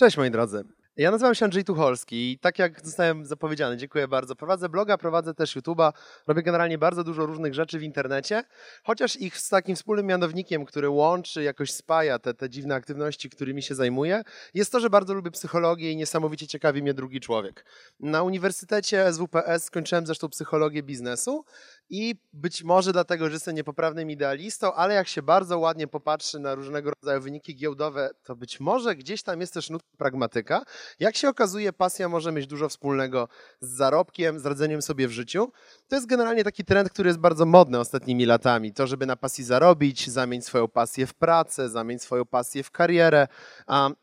Cześć moi drodzy. Ja nazywam się Andrzej Tucholski i tak jak zostałem zapowiedziany, dziękuję bardzo. Prowadzę bloga, prowadzę też YouTube'a, robię generalnie bardzo dużo różnych rzeczy w internecie, chociaż ich z takim wspólnym mianownikiem, który łączy, jakoś spaja te, te dziwne aktywności, którymi się zajmuję, jest to, że bardzo lubię psychologię i niesamowicie ciekawi mnie drugi człowiek. Na Uniwersytecie SWPS skończyłem zresztą psychologię biznesu i być może dlatego, że jestem niepoprawnym idealistą, ale jak się bardzo ładnie popatrzy na różnego rodzaju wyniki giełdowe, to być może gdzieś tam jest też nutka pragmatyka. Jak się okazuje, pasja może mieć dużo wspólnego z zarobkiem, z radzeniem sobie w życiu. To jest generalnie taki trend, który jest bardzo modny ostatnimi latami. To, żeby na pasji zarobić, zamienić swoją pasję w pracę, zamienić swoją pasję w karierę.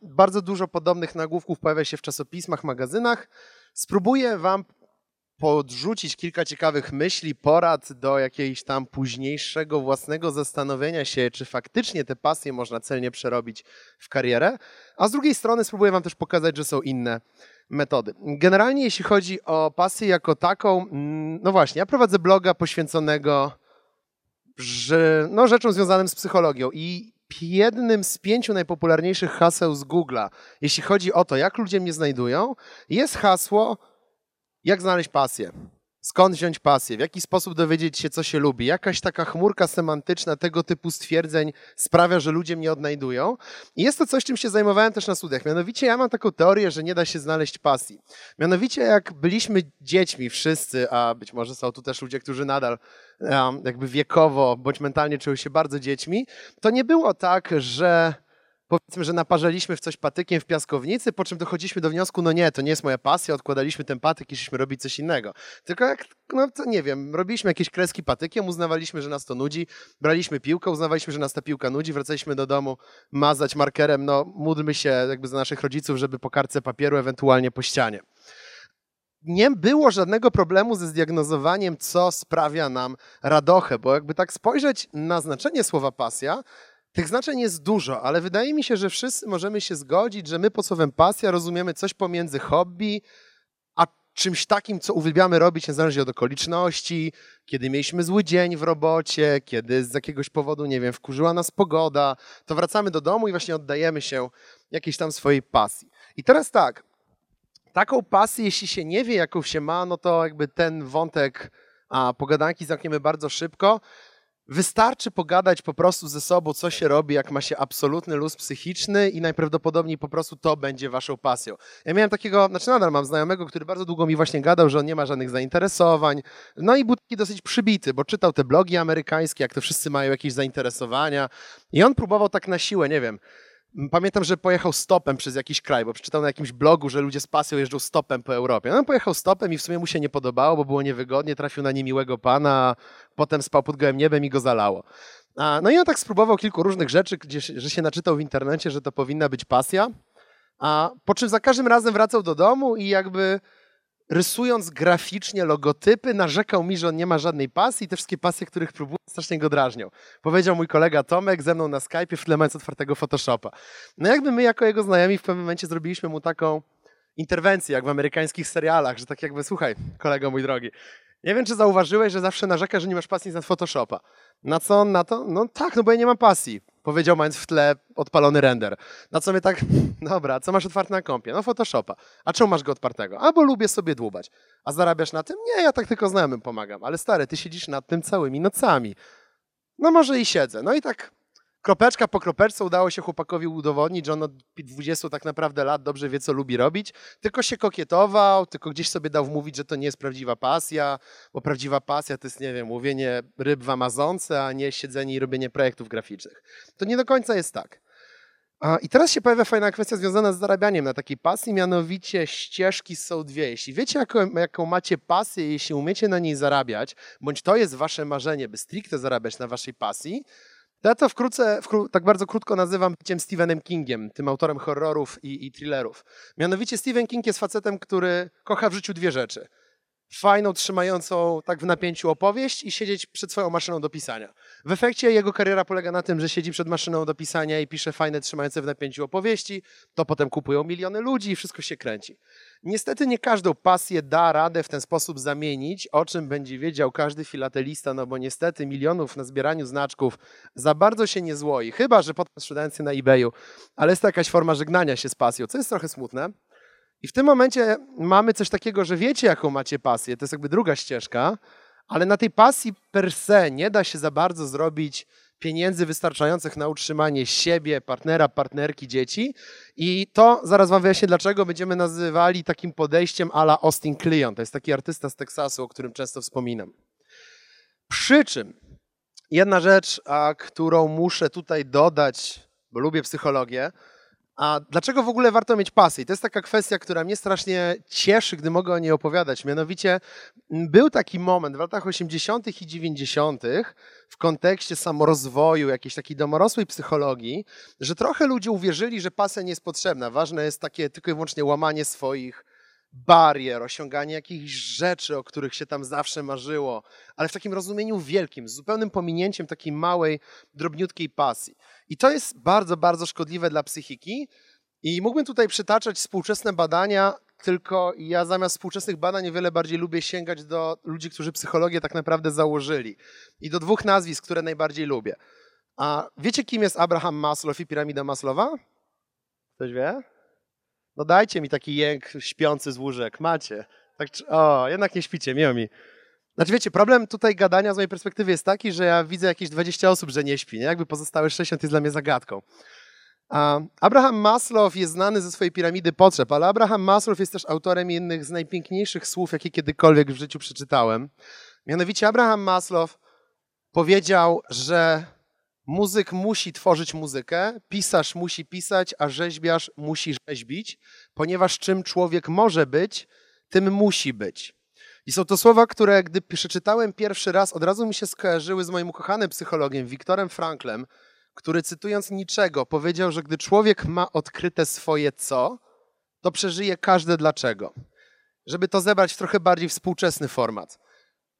Bardzo dużo podobnych nagłówków pojawia się w czasopismach, magazynach. Spróbuję Wam podrzucić kilka ciekawych myśli, porad do jakiegoś tam późniejszego własnego zastanowienia się, czy faktycznie te pasje można celnie przerobić w karierę, a z drugiej strony spróbuję Wam też pokazać, że są inne metody. Generalnie jeśli chodzi o pasję jako taką, mm, no właśnie, ja prowadzę bloga poświęconego że, no, rzeczom związanym z psychologią i jednym z pięciu najpopularniejszych haseł z Google'a, jeśli chodzi o to, jak ludzie mnie znajdują, jest hasło jak znaleźć pasję? Skąd wziąć pasję? W jaki sposób dowiedzieć się, co się lubi? Jakaś taka chmurka semantyczna tego typu stwierdzeń sprawia, że ludzie mnie odnajdują. I jest to coś, czym się zajmowałem też na studiach. Mianowicie ja mam taką teorię, że nie da się znaleźć pasji. Mianowicie jak byliśmy dziećmi wszyscy, a być może są tu też ludzie, którzy nadal jakby wiekowo bądź mentalnie czują się bardzo dziećmi, to nie było tak, że powiedzmy, że naparzaliśmy w coś patykiem w piaskownicy, po czym dochodziliśmy do wniosku, no nie, to nie jest moja pasja, odkładaliśmy ten patyk i szliśmy robić coś innego. Tylko jak, no to nie wiem, robiliśmy jakieś kreski patykiem, uznawaliśmy, że nas to nudzi, braliśmy piłkę, uznawaliśmy, że nas ta piłka nudzi, wracaliśmy do domu, mazać markerem, no módlmy się jakby za naszych rodziców, żeby po kartce papieru, ewentualnie po ścianie nie było żadnego problemu ze zdiagnozowaniem, co sprawia nam radochę, bo jakby tak spojrzeć na znaczenie słowa pasja, tych znaczeń jest dużo, ale wydaje mi się, że wszyscy możemy się zgodzić, że my pod słowem pasja rozumiemy coś pomiędzy hobby, a czymś takim, co uwielbiamy robić niezależnie od okoliczności, kiedy mieliśmy zły dzień w robocie, kiedy z jakiegoś powodu, nie wiem, wkurzyła nas pogoda, to wracamy do domu i właśnie oddajemy się jakiejś tam swojej pasji. I teraz tak, taką pasję, jeśli się nie wie, jaką się ma, no to jakby ten wątek a, pogadanki zamkniemy bardzo szybko. Wystarczy pogadać po prostu ze sobą, co się robi, jak ma się absolutny luz psychiczny i najprawdopodobniej po prostu to będzie waszą pasją. Ja miałem takiego, znaczy nadal mam znajomego, który bardzo długo mi właśnie gadał, że on nie ma żadnych zainteresowań. No i był taki dosyć przybity, bo czytał te blogi amerykańskie, jak to wszyscy mają jakieś zainteresowania. I on próbował tak na siłę, nie wiem, Pamiętam, że pojechał stopem przez jakiś kraj, bo przeczytał na jakimś blogu, że ludzie z pasją jeżdżą stopem po Europie. No, on pojechał stopem i w sumie mu się nie podobało, bo było niewygodnie, trafił na niemiłego pana, potem spał pod gołym niebem i go zalało. No i on tak spróbował kilku różnych rzeczy, gdzie, że się naczytał w internecie, że to powinna być pasja, a po czym za każdym razem wracał do domu i jakby rysując graficznie logotypy, narzekał mi, że on nie ma żadnej pasji i te wszystkie pasje, których próbuje, strasznie go drażnią. Powiedział mój kolega Tomek ze mną na Skype'ie w tle mając otwartego Photoshopa. No jakby my jako jego znajomi w pewnym momencie zrobiliśmy mu taką interwencję, jak w amerykańskich serialach, że tak jakby, słuchaj, kolego mój drogi, nie wiem, czy zauważyłeś, że zawsze narzeka, że nie masz pasji na Photoshopa. Na co on na to? No tak, no bo ja nie mam pasji. Powiedział, mając w tle odpalony render. Na co mnie tak, dobra, co masz otwarte na kompie? No Photoshopa. A czemu masz go otwartego? Albo lubię sobie dłubać. A zarabiasz na tym? Nie, ja tak tylko znajomym pomagam. Ale stary, ty siedzisz nad tym całymi nocami. No może i siedzę. No i tak kropeczka po kropeczce udało się chłopakowi udowodnić, że on od 20 tak naprawdę lat dobrze wie, co lubi robić, tylko się kokietował, tylko gdzieś sobie dał wmówić, że to nie jest prawdziwa pasja, bo prawdziwa pasja to jest, nie wiem, łowienie ryb w Amazonce, a nie siedzenie i robienie projektów graficznych. To nie do końca jest tak. I teraz się pojawia fajna kwestia związana z zarabianiem na takiej pasji, mianowicie ścieżki są dwie. Jeśli wiecie, jaką, jaką macie pasję, jeśli umiecie na niej zarabiać, bądź to jest wasze marzenie, by stricte zarabiać na waszej pasji, ja to wkrótce, wkró tak bardzo krótko nazywam byciem Stephenem Kingiem, tym autorem horrorów i, i thrillerów. Mianowicie Stephen King jest facetem, który kocha w życiu dwie rzeczy. Fajną, trzymającą tak w napięciu opowieść i siedzieć przed swoją maszyną do pisania. W efekcie jego kariera polega na tym, że siedzi przed maszyną do pisania i pisze fajne, trzymające w napięciu opowieści, to potem kupują miliony ludzi i wszystko się kręci. Niestety nie każdą pasję da radę w ten sposób zamienić, o czym będzie wiedział każdy filatelista, no bo niestety milionów na zbieraniu znaczków za bardzo się nie złoi, chyba, że potem sprzedając je na eBayu, ale jest to jakaś forma żegnania się z pasją, co jest trochę smutne. I w tym momencie mamy coś takiego, że wiecie, jaką macie pasję, to jest jakby druga ścieżka, ale na tej pasji per se nie da się za bardzo zrobić pieniędzy wystarczających na utrzymanie siebie, partnera, partnerki, dzieci. I to zaraz wam wyjaśnię, dlaczego będziemy nazywali takim podejściem ala Austin Kleon. To jest taki artysta z Teksasu, o którym często wspominam. Przy czym jedna rzecz, a, którą muszę tutaj dodać, bo lubię psychologię, a dlaczego w ogóle warto mieć pasję? I to jest taka kwestia, która mnie strasznie cieszy, gdy mogę o niej opowiadać. Mianowicie był taki moment w latach 80. i 90. w kontekście samorozwoju, jakiejś takiej domorosłej psychologii, że trochę ludzie uwierzyli, że pasja nie jest potrzebna. Ważne jest takie tylko i wyłącznie łamanie swoich barier, osiąganie jakichś rzeczy, o których się tam zawsze marzyło, ale w takim rozumieniu wielkim, z zupełnym pominięciem takiej małej, drobniutkiej pasji. I to jest bardzo, bardzo szkodliwe dla psychiki. I mógłbym tutaj przytaczać współczesne badania, tylko ja zamiast współczesnych badań wiele bardziej lubię sięgać do ludzi, którzy psychologię tak naprawdę założyli. I do dwóch nazwisk, które najbardziej lubię. A wiecie, kim jest Abraham Maslow i piramida Maslowa? Ktoś wie? No dajcie mi taki jęk śpiący z łóżek. Macie. Tak, o, jednak nie śpicie, miło mi. Znaczy wiecie, problem tutaj gadania z mojej perspektywy jest taki, że ja widzę jakieś 20 osób, że nie śpi, nie? Jakby pozostałe 60 jest dla mnie zagadką. Abraham Maslow jest znany ze swojej piramidy potrzeb, ale Abraham Maslow jest też autorem jednych z najpiękniejszych słów, jakie kiedykolwiek w życiu przeczytałem. Mianowicie Abraham Maslow powiedział, że muzyk musi tworzyć muzykę, pisarz musi pisać, a rzeźbiarz musi rzeźbić, ponieważ czym człowiek może być, tym musi być. I są to słowa, które gdy przeczytałem pierwszy raz, od razu mi się skojarzyły z moim ukochanym psychologiem, Wiktorem Franklem, który cytując niczego powiedział, że gdy człowiek ma odkryte swoje co, to przeżyje każde dlaczego. Żeby to zebrać w trochę bardziej współczesny format.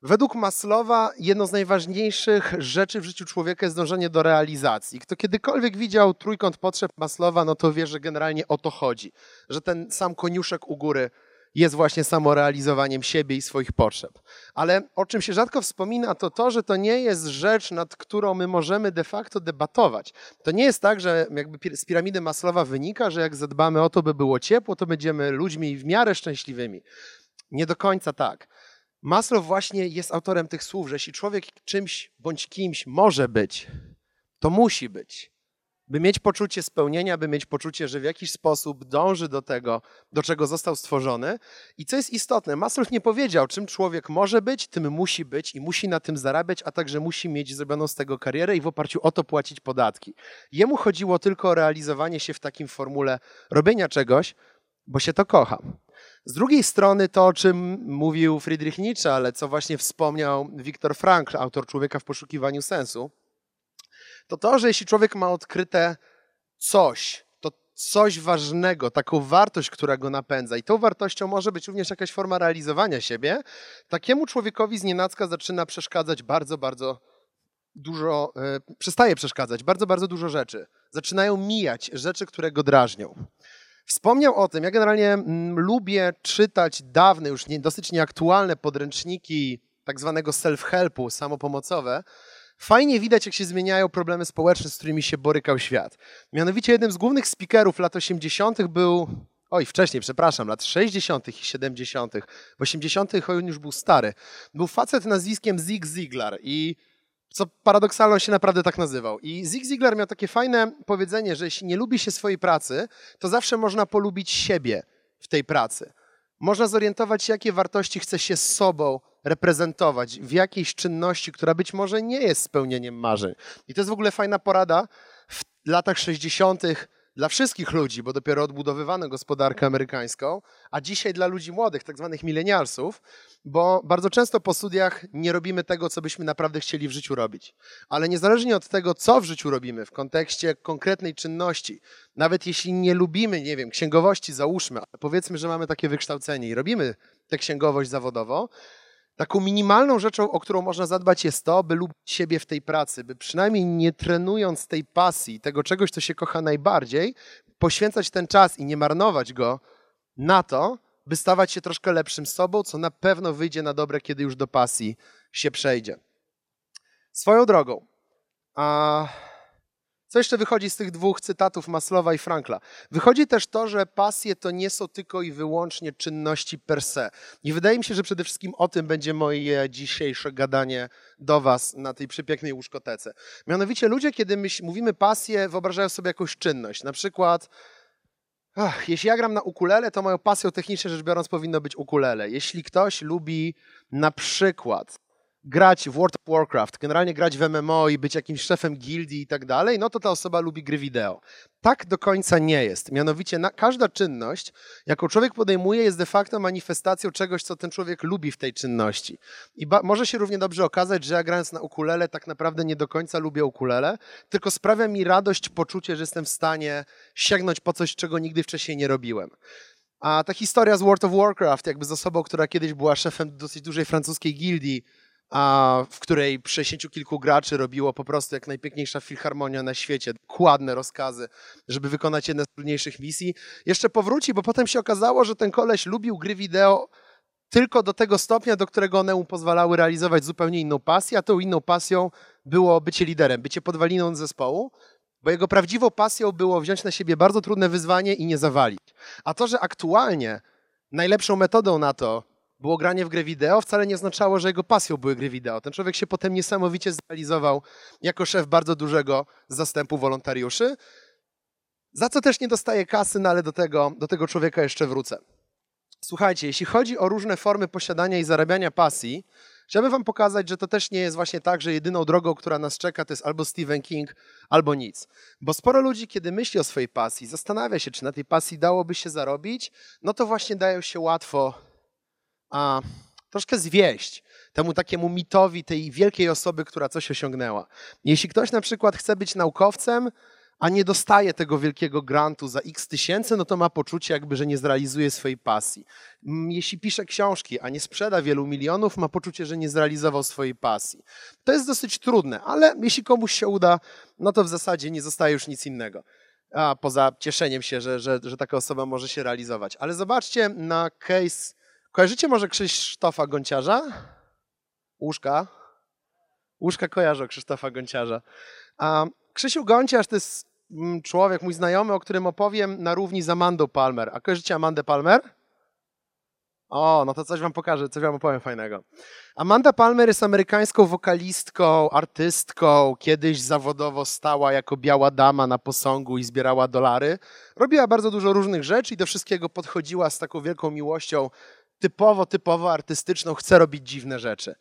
Według Maslowa jedną z najważniejszych rzeczy w życiu człowieka jest dążenie do realizacji. Kto kiedykolwiek widział trójkąt potrzeb Maslowa, no to wie, że generalnie o to chodzi. Że ten sam koniuszek u góry jest właśnie samorealizowaniem siebie i swoich potrzeb. Ale o czym się rzadko wspomina, to to, że to nie jest rzecz, nad którą my możemy de facto debatować. To nie jest tak, że jakby z piramidy Maslowa wynika, że jak zadbamy o to, by było ciepło, to będziemy ludźmi w miarę szczęśliwymi. Nie do końca tak. Maslow właśnie jest autorem tych słów, że jeśli człowiek czymś bądź kimś może być, to musi być. By mieć poczucie spełnienia, by mieć poczucie, że w jakiś sposób dąży do tego, do czego został stworzony. I co jest istotne, Maslow nie powiedział, czym człowiek może być, tym musi być i musi na tym zarabiać, a także musi mieć zrobioną z tego karierę i w oparciu o to płacić podatki. Jemu chodziło tylko o realizowanie się w takim formule robienia czegoś, bo się to kocha. Z drugiej strony to, o czym mówił Friedrich Nietzsche, ale co właśnie wspomniał Viktor Frankl, autor Człowieka w poszukiwaniu sensu, to to, że jeśli człowiek ma odkryte coś, to coś ważnego, taką wartość, która go napędza i tą wartością może być również jakaś forma realizowania siebie, takiemu człowiekowi z nienacka zaczyna przeszkadzać bardzo, bardzo dużo, e, przestaje przeszkadzać bardzo, bardzo dużo rzeczy. Zaczynają mijać rzeczy, które go drażnią. Wspomniał o tym, ja generalnie mm, lubię czytać dawne, już nie, dosyć nieaktualne podręczniki tak zwanego self-helpu, samopomocowe. Fajnie widać, jak się zmieniają problemy społeczne, z którymi się borykał świat. Mianowicie jednym z głównych speakerów lat 80. był Oj, wcześniej, przepraszam, lat 60. i 70. W 80. on już był stary. Był facet nazwiskiem Zig Ziglar i co paradoksalnie się naprawdę tak nazywał. I Zig Ziglar miał takie fajne powiedzenie, że jeśli nie lubi się swojej pracy, to zawsze można polubić siebie w tej pracy. Można zorientować się, jakie wartości chce się z sobą reprezentować w jakiejś czynności, która być może nie jest spełnieniem marzeń. I to jest w ogóle fajna porada w latach 60. dla wszystkich ludzi, bo dopiero odbudowywano gospodarkę amerykańską, a dzisiaj dla ludzi młodych, tak zwanych milenialsów, bo bardzo często po studiach nie robimy tego, co byśmy naprawdę chcieli w życiu robić. Ale niezależnie od tego, co w życiu robimy w kontekście konkretnej czynności, nawet jeśli nie lubimy, nie wiem, księgowości, załóżmy, powiedzmy, że mamy takie wykształcenie i robimy tę księgowość zawodowo, Taką minimalną rzeczą, o którą można zadbać, jest to, by lubić siebie w tej pracy, by przynajmniej nie trenując tej pasji, tego czegoś, co się kocha najbardziej, poświęcać ten czas i nie marnować go na to, by stawać się troszkę lepszym sobą, co na pewno wyjdzie na dobre, kiedy już do pasji się przejdzie. Swoją drogą, a co jeszcze wychodzi z tych dwóch cytatów Maslowa i Frankla? Wychodzi też to, że pasje to nie są tylko i wyłącznie czynności per se. I wydaje mi się, że przede wszystkim o tym będzie moje dzisiejsze gadanie do Was na tej przepięknej łóżkotece. Mianowicie ludzie, kiedy my mówimy pasję, wyobrażają sobie jakąś czynność. Na przykład Ach, jeśli ja gram na ukulele, to moją pasją technicznie rzecz biorąc powinno być ukulele. Jeśli ktoś lubi na przykład grać w World of Warcraft, generalnie grać w MMO i być jakimś szefem gildii i tak dalej, no to ta osoba lubi gry wideo. Tak do końca nie jest. Mianowicie na, każda czynność, jaką człowiek podejmuje, jest de facto manifestacją czegoś, co ten człowiek lubi w tej czynności. I może się równie dobrze okazać, że ja grając na ukulele tak naprawdę nie do końca lubię ukulele, tylko sprawia mi radość poczucie, że jestem w stanie sięgnąć po coś, czego nigdy wcześniej nie robiłem. A ta historia z World of Warcraft, jakby z osobą, która kiedyś była szefem dosyć dużej francuskiej gildii, a w której 60 kilku graczy robiło po prostu jak najpiękniejsza filharmonia na świecie, kładne rozkazy, żeby wykonać jedne z trudniejszych misji. Jeszcze powróci, bo potem się okazało, że ten koleś lubił gry wideo tylko do tego stopnia, do którego one mu pozwalały realizować zupełnie inną pasję, a tą inną pasją było bycie liderem, bycie podwaliną zespołu, bo jego prawdziwą pasją było wziąć na siebie bardzo trudne wyzwanie i nie zawalić. A to, że aktualnie najlepszą metodą na to, było granie w grę wideo, wcale nie oznaczało, że jego pasją były gry wideo. Ten człowiek się potem niesamowicie zrealizował jako szef bardzo dużego zastępu wolontariuszy, za co też nie dostaje kasy, no ale do tego, do tego człowieka jeszcze wrócę. Słuchajcie, jeśli chodzi o różne formy posiadania i zarabiania pasji, chciałbym wam pokazać, że to też nie jest właśnie tak, że jedyną drogą, która nas czeka, to jest albo Stephen King, albo nic. Bo sporo ludzi, kiedy myśli o swojej pasji, zastanawia się, czy na tej pasji dałoby się zarobić, no to właśnie dają się łatwo a, troszkę zwieść temu takiemu mitowi tej wielkiej osoby, która coś osiągnęła. Jeśli ktoś na przykład chce być naukowcem, a nie dostaje tego wielkiego grantu za x tysięcy, no to ma poczucie jakby, że nie zrealizuje swojej pasji. Jeśli pisze książki, a nie sprzeda wielu milionów, ma poczucie, że nie zrealizował swojej pasji. To jest dosyć trudne, ale jeśli komuś się uda, no to w zasadzie nie zostaje już nic innego. A poza cieszeniem się, że, że, że taka osoba może się realizować. Ale zobaczcie na case Kojarzycie może Krzysztofa Gonciarza? Łóżka? Łóżka kojarzą Krzysztofa Gonciarza. A Krzysiu Gonciarz to jest mm, człowiek, mój znajomy, o którym opowiem na równi z Amandą Palmer. A kojarzycie Amandę Palmer? O, no to coś wam pokażę, coś wam opowiem fajnego. Amanda Palmer jest amerykańską wokalistką, artystką. Kiedyś zawodowo stała jako biała dama na posągu i zbierała dolary. Robiła bardzo dużo różnych rzeczy i do wszystkiego podchodziła z taką wielką miłością typowo, typowo artystyczną, chce robić dziwne rzeczy.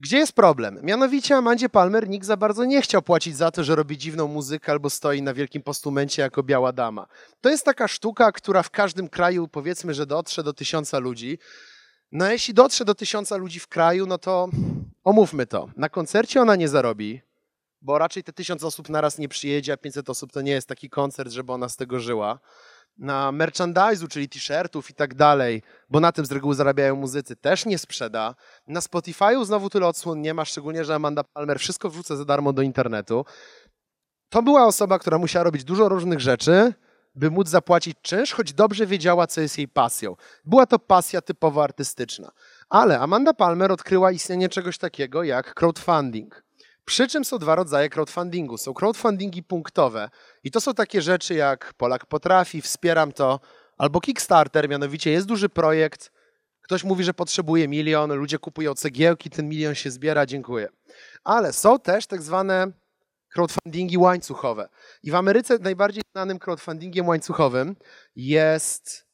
Gdzie jest problem? Mianowicie Amandzie Palmer nikt za bardzo nie chciał płacić za to, że robi dziwną muzykę albo stoi na wielkim postumencie jako biała dama. To jest taka sztuka, która w każdym kraju powiedzmy, że dotrze do tysiąca ludzi. No a jeśli dotrze do tysiąca ludzi w kraju, no to omówmy to. Na koncercie ona nie zarobi, bo raczej te tysiąc osób naraz nie przyjedzie, a 500 osób to nie jest taki koncert, żeby ona z tego żyła na merchandise'u, czyli t-shirtów i tak dalej, bo na tym z reguły zarabiają muzycy, też nie sprzeda. Na Spotify'u znowu tyle odsłon nie ma, szczególnie, że Amanda Palmer wszystko wrzuca za darmo do internetu. To była osoba, która musiała robić dużo różnych rzeczy, by móc zapłacić czynsz, choć dobrze wiedziała, co jest jej pasją. Była to pasja typowo artystyczna. Ale Amanda Palmer odkryła istnienie czegoś takiego jak crowdfunding. Przy czym są dwa rodzaje crowdfundingu. Są crowdfundingi punktowe i to są takie rzeczy jak Polak potrafi, wspieram to, albo Kickstarter, mianowicie jest duży projekt, ktoś mówi, że potrzebuje milion, ludzie kupują cegiełki, ten milion się zbiera, dziękuję. Ale są też tak zwane crowdfundingi łańcuchowe. I w Ameryce najbardziej znanym crowdfundingiem łańcuchowym jest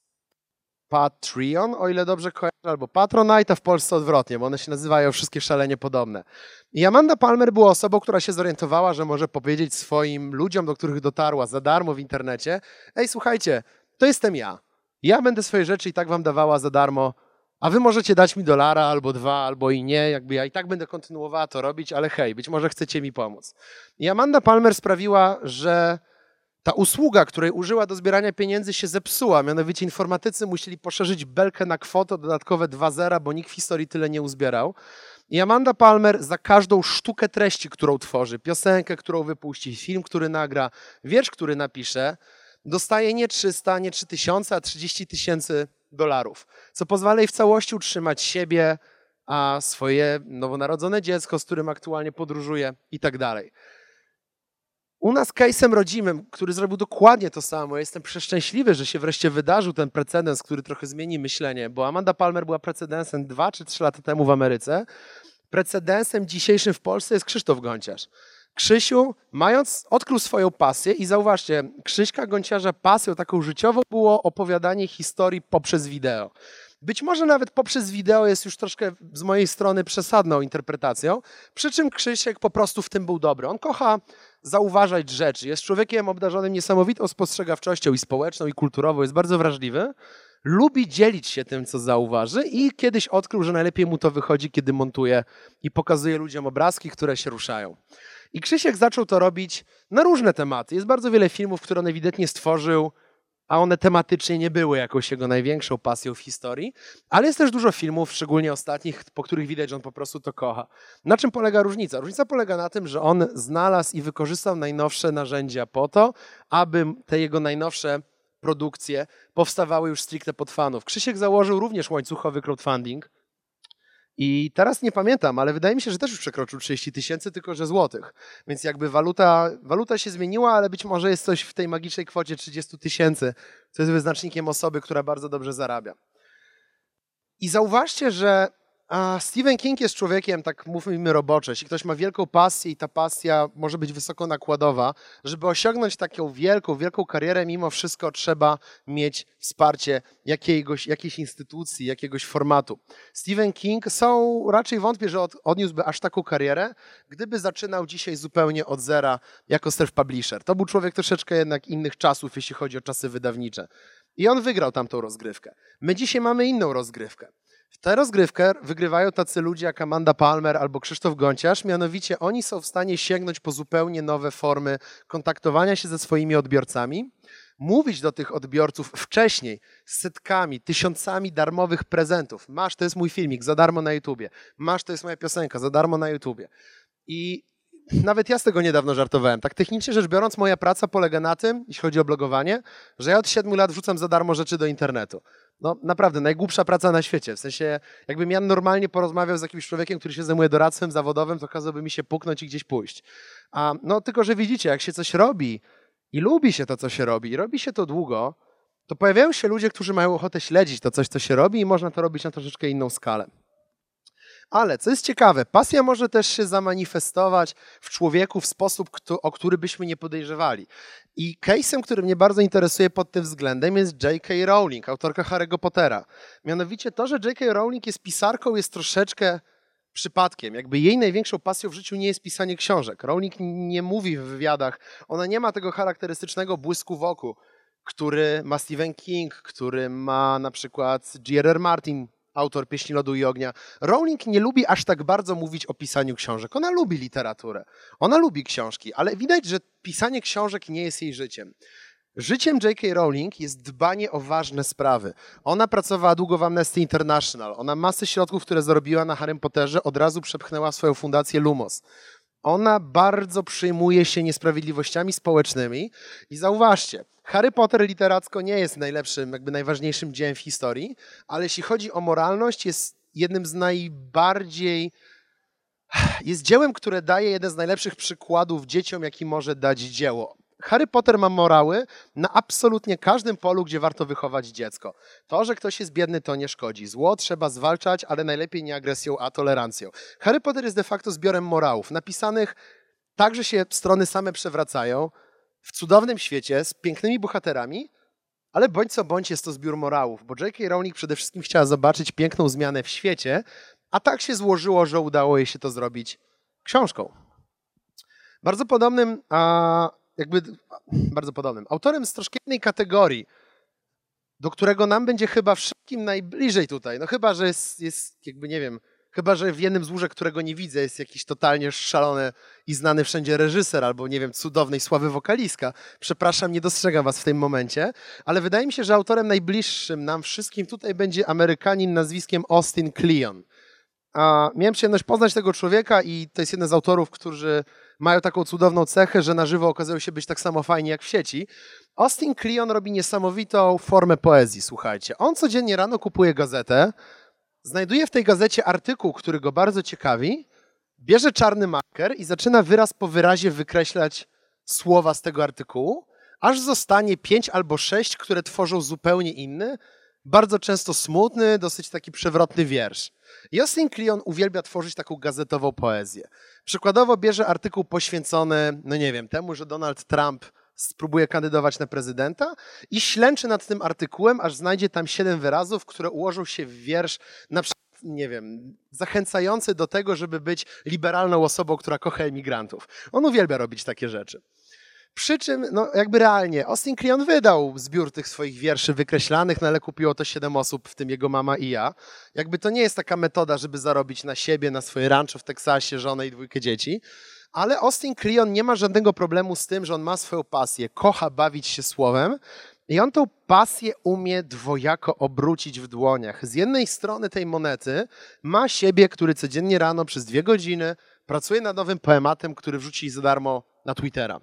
Patreon, o ile dobrze kojarzę, albo Patronite, w Polsce odwrotnie, bo one się nazywają wszystkie szalenie podobne. I Amanda Palmer była osobą, która się zorientowała, że może powiedzieć swoim ludziom, do których dotarła za darmo w internecie, ej, słuchajcie, to jestem ja. Ja będę swoje rzeczy i tak wam dawała za darmo, a wy możecie dać mi dolara albo dwa, albo i nie, jakby ja i tak będę kontynuowała to robić, ale hej, być może chcecie mi pomóc. I Amanda Palmer sprawiła, że ta usługa, której użyła do zbierania pieniędzy się zepsuła, mianowicie informatycy musieli poszerzyć belkę na kwotę dodatkowe 2 zera, bo nikt w historii tyle nie uzbierał. I Amanda Palmer za każdą sztukę treści, którą tworzy, piosenkę, którą wypuści, film, który nagra, wiersz, który napisze, dostaje nie 300, nie 3000, a 30 tysięcy dolarów, co pozwala jej w całości utrzymać siebie, a swoje nowonarodzone dziecko, z którym aktualnie podróżuje i tak dalej. U nas case'em rodzimym, który zrobił dokładnie to samo, jestem przeszczęśliwy, że się wreszcie wydarzył ten precedens, który trochę zmieni myślenie, bo Amanda Palmer była precedensem dwa czy trzy lata temu w Ameryce. Precedensem dzisiejszym w Polsce jest Krzysztof Gonciarz. Krzysiu, mając, odkrył swoją pasję i zauważcie, Krzyśka Gonciarza pasją taką życiową było opowiadanie historii poprzez wideo. Być może nawet poprzez wideo jest już troszkę z mojej strony przesadną interpretacją, przy czym Krzysiek po prostu w tym był dobry. On kocha zauważać rzeczy, jest człowiekiem obdarzonym niesamowitą spostrzegawczością i społeczną, i kulturową, jest bardzo wrażliwy, lubi dzielić się tym, co zauważy i kiedyś odkrył, że najlepiej mu to wychodzi, kiedy montuje i pokazuje ludziom obrazki, które się ruszają. I Krzysiek zaczął to robić na różne tematy. Jest bardzo wiele filmów, które on ewidentnie stworzył, a one tematycznie nie były jakąś jego największą pasją w historii, ale jest też dużo filmów, szczególnie ostatnich, po których widać, że on po prostu to kocha. Na czym polega różnica? Różnica polega na tym, że on znalazł i wykorzystał najnowsze narzędzia po to, aby te jego najnowsze produkcje powstawały już stricte pod fanów. Krzysiek założył również łańcuchowy crowdfunding, i teraz nie pamiętam, ale wydaje mi się, że też już przekroczył 30 tysięcy, tylko że złotych. Więc jakby waluta, waluta się zmieniła, ale być może jest coś w tej magicznej kwocie 30 tysięcy, co jest wyznacznikiem osoby, która bardzo dobrze zarabia. I zauważcie, że a Stephen King jest człowiekiem, tak mówimy roboczo, jeśli ktoś ma wielką pasję i ta pasja może być wysoko nakładowa, żeby osiągnąć taką wielką, wielką karierę, mimo wszystko trzeba mieć wsparcie jakiegoś, jakiejś instytucji, jakiegoś formatu. Stephen King są, raczej wątpię, że od, odniósłby aż taką karierę, gdyby zaczynał dzisiaj zupełnie od zera jako self-publisher. To był człowiek troszeczkę jednak innych czasów, jeśli chodzi o czasy wydawnicze. I on wygrał tamtą rozgrywkę. My dzisiaj mamy inną rozgrywkę. Tę rozgrywkę wygrywają tacy ludzie jak Amanda Palmer albo Krzysztof Gonciarz, mianowicie oni są w stanie sięgnąć po zupełnie nowe formy kontaktowania się ze swoimi odbiorcami, mówić do tych odbiorców wcześniej setkami, tysiącami darmowych prezentów. Masz, to jest mój filmik za darmo na YouTubie. Masz, to jest moja piosenka za darmo na YouTubie. I nawet ja z tego niedawno żartowałem. Tak technicznie rzecz biorąc, moja praca polega na tym, jeśli chodzi o blogowanie, że ja od 7 lat wrzucam za darmo rzeczy do internetu. No naprawdę, najgłupsza praca na świecie. W sensie, jakbym ja normalnie porozmawiał z jakimś człowiekiem, który się zajmuje doradztwem zawodowym, to kazałby mi się puknąć i gdzieś pójść. A, no tylko, że widzicie, jak się coś robi i lubi się to, co się robi, i robi się to długo, to pojawiają się ludzie, którzy mają ochotę śledzić to coś, co się robi i można to robić na troszeczkę inną skalę. Ale co jest ciekawe, pasja może też się zamanifestować w człowieku w sposób, o który byśmy nie podejrzewali. I case'em, który mnie bardzo interesuje pod tym względem jest J.K. Rowling, autorka Harry'ego Pottera. Mianowicie to, że J.K. Rowling jest pisarką, jest troszeczkę przypadkiem. Jakby jej największą pasją w życiu nie jest pisanie książek. Rowling nie mówi w wywiadach, ona nie ma tego charakterystycznego błysku w oku, który ma Stephen King, który ma na przykład J.R.R. Martin, autor Pieśni Lodu i Ognia. Rowling nie lubi aż tak bardzo mówić o pisaniu książek. Ona lubi literaturę, ona lubi książki, ale widać, że pisanie książek nie jest jej życiem. Życiem J.K. Rowling jest dbanie o ważne sprawy. Ona pracowała długo w Amnesty International. Ona masę środków, które zarobiła na Harry Potterze, od razu przepchnęła swoją fundację Lumos. Ona bardzo przyjmuje się niesprawiedliwościami społecznymi i zauważcie, Harry Potter literacko nie jest najlepszym, jakby najważniejszym dziełem w historii, ale jeśli chodzi o moralność, jest jednym z najbardziej. Jest dziełem, które daje jeden z najlepszych przykładów dzieciom, jaki może dać dzieło. Harry Potter ma morały na absolutnie każdym polu, gdzie warto wychować dziecko. To, że ktoś jest biedny, to nie szkodzi. Zło trzeba zwalczać, ale najlepiej nie agresją, a tolerancją. Harry Potter jest de facto zbiorem morałów, napisanych tak, że się strony same przewracają, w cudownym świecie z pięknymi bohaterami, ale bądź co bądź jest to zbiór morałów, bo J.K. Rowling przede wszystkim chciała zobaczyć piękną zmianę w świecie, a tak się złożyło, że udało jej się to zrobić książką. Bardzo podobnym, a jakby bardzo podobnym, autorem z troszkę innej kategorii, do którego nam będzie chyba wszystkim najbliżej tutaj, no chyba, że jest, jest jakby nie wiem, Chyba, że w jednym z łóżek, którego nie widzę, jest jakiś totalnie szalony i znany wszędzie reżyser albo, nie wiem, cudownej sławy wokalistka. Przepraszam, nie dostrzegam was w tym momencie, ale wydaje mi się, że autorem najbliższym nam wszystkim tutaj będzie Amerykanin nazwiskiem Austin Kleon. A miałem przyjemność poznać tego człowieka i to jest jeden z autorów, którzy mają taką cudowną cechę, że na żywo okazują się być tak samo fajni jak w sieci. Austin Kleon robi niesamowitą formę poezji, słuchajcie. On codziennie rano kupuje gazetę, znajduje w tej gazecie artykuł, który go bardzo ciekawi, bierze czarny marker i zaczyna wyraz po wyrazie wykreślać słowa z tego artykułu, aż zostanie pięć albo sześć, które tworzą zupełnie inny, bardzo często smutny, dosyć taki przewrotny wiersz. Justin Kleon uwielbia tworzyć taką gazetową poezję. Przykładowo bierze artykuł poświęcony, no nie wiem, temu, że Donald Trump spróbuje kandydować na prezydenta i ślęczy nad tym artykułem, aż znajdzie tam siedem wyrazów, które ułożą się w wiersz na przykład nie wiem, zachęcający do tego, żeby być liberalną osobą, która kocha emigrantów. On uwielbia robić takie rzeczy. Przy czym, no jakby realnie, Austin Kleon wydał zbiór tych swoich wierszy wykreślanych, no ale kupiło to siedem osób, w tym jego mama i ja. Jakby to nie jest taka metoda, żeby zarobić na siebie, na swoje rancho w Teksasie, żonę i dwójkę dzieci. Ale Austin Kleon nie ma żadnego problemu z tym, że on ma swoją pasję, kocha bawić się słowem i on tą pasję umie dwojako obrócić w dłoniach. Z jednej strony tej monety ma siebie, który codziennie rano przez dwie godziny pracuje nad nowym poematem, który wrzuci za darmo na Twittera.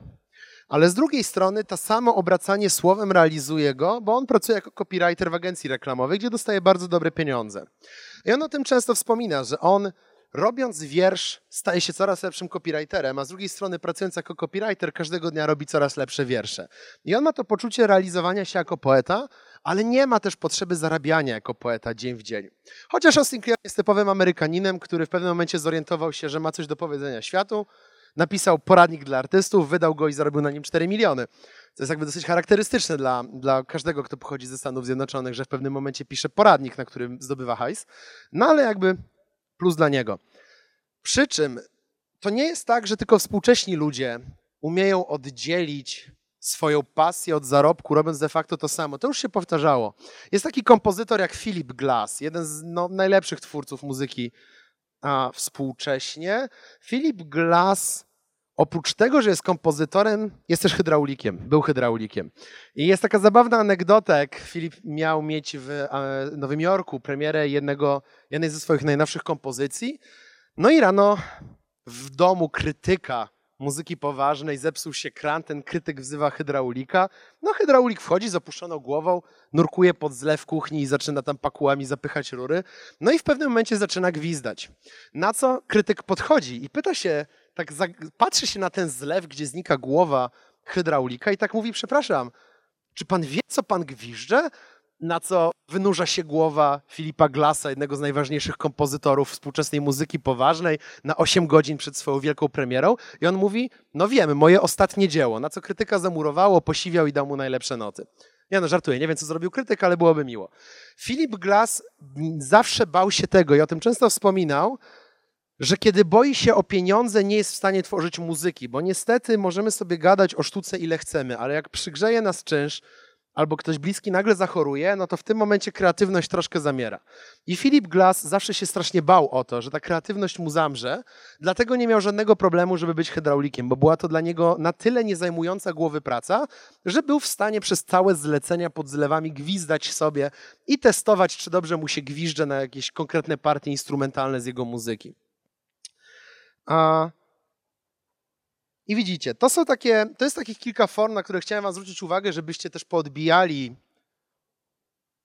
Ale z drugiej strony to samo obracanie słowem realizuje go, bo on pracuje jako copywriter w agencji reklamowej, gdzie dostaje bardzo dobre pieniądze. I on o tym często wspomina, że on robiąc wiersz, staje się coraz lepszym copywriterem, a z drugiej strony pracując jako copywriter, każdego dnia robi coraz lepsze wiersze. I on ma to poczucie realizowania się jako poeta, ale nie ma też potrzeby zarabiania jako poeta dzień w dzień. Chociaż Austin Kleon jest typowym Amerykaninem, który w pewnym momencie zorientował się, że ma coś do powiedzenia światu, napisał poradnik dla artystów, wydał go i zarobił na nim 4 miliony. To jest jakby dosyć charakterystyczne dla, dla każdego, kto pochodzi ze Stanów Zjednoczonych, że w pewnym momencie pisze poradnik, na którym zdobywa hajs. No ale jakby plus dla niego. Przy czym to nie jest tak, że tylko współcześni ludzie umieją oddzielić swoją pasję od zarobku, robiąc de facto to samo. To już się powtarzało. Jest taki kompozytor jak Philip Glass, jeden z no, najlepszych twórców muzyki a, współcześnie. Philip Glass Oprócz tego, że jest kompozytorem, jest też hydraulikiem, był hydraulikiem. I jest taka zabawna anegdota, jak Filip miał mieć w e, Nowym Jorku premierę jednego, jednej ze swoich najnowszych kompozycji. No i rano w domu krytyka muzyki poważnej zepsuł się kran, ten krytyk wzywa hydraulika. No hydraulik wchodzi z opuszczoną głową, nurkuje pod zlew kuchni i zaczyna tam pakułami zapychać rury. No i w pewnym momencie zaczyna gwizdać. Na co krytyk podchodzi i pyta się tak patrzy się na ten zlew, gdzie znika głowa hydraulika i tak mówi, przepraszam, czy pan wie, co pan gwiżdże? Na co wynurza się głowa Filipa Glassa, jednego z najważniejszych kompozytorów współczesnej muzyki poważnej, na 8 godzin przed swoją wielką premierą. I on mówi, no wiem, moje ostatnie dzieło. Na co krytyka zamurowało, posiwiał i dał mu najlepsze noty. Ja no żartuję, nie wiem co zrobił krytyk, ale byłoby miło. Filip Glass zawsze bał się tego i o tym często wspominał, że kiedy boi się o pieniądze, nie jest w stanie tworzyć muzyki, bo niestety możemy sobie gadać o sztuce ile chcemy, ale jak przygrzeje nas czynsz albo ktoś bliski nagle zachoruje, no to w tym momencie kreatywność troszkę zamiera. I Philip Glass zawsze się strasznie bał o to, że ta kreatywność mu zamrze, dlatego nie miał żadnego problemu, żeby być hydraulikiem, bo była to dla niego na tyle niezajmująca głowy praca, że był w stanie przez całe zlecenia pod zlewami gwizdać sobie i testować, czy dobrze mu się gwizdże na jakieś konkretne partie instrumentalne z jego muzyki. A... I widzicie, to są takie, to jest takich kilka form, na które chciałem wam zwrócić uwagę, żebyście też poodbijali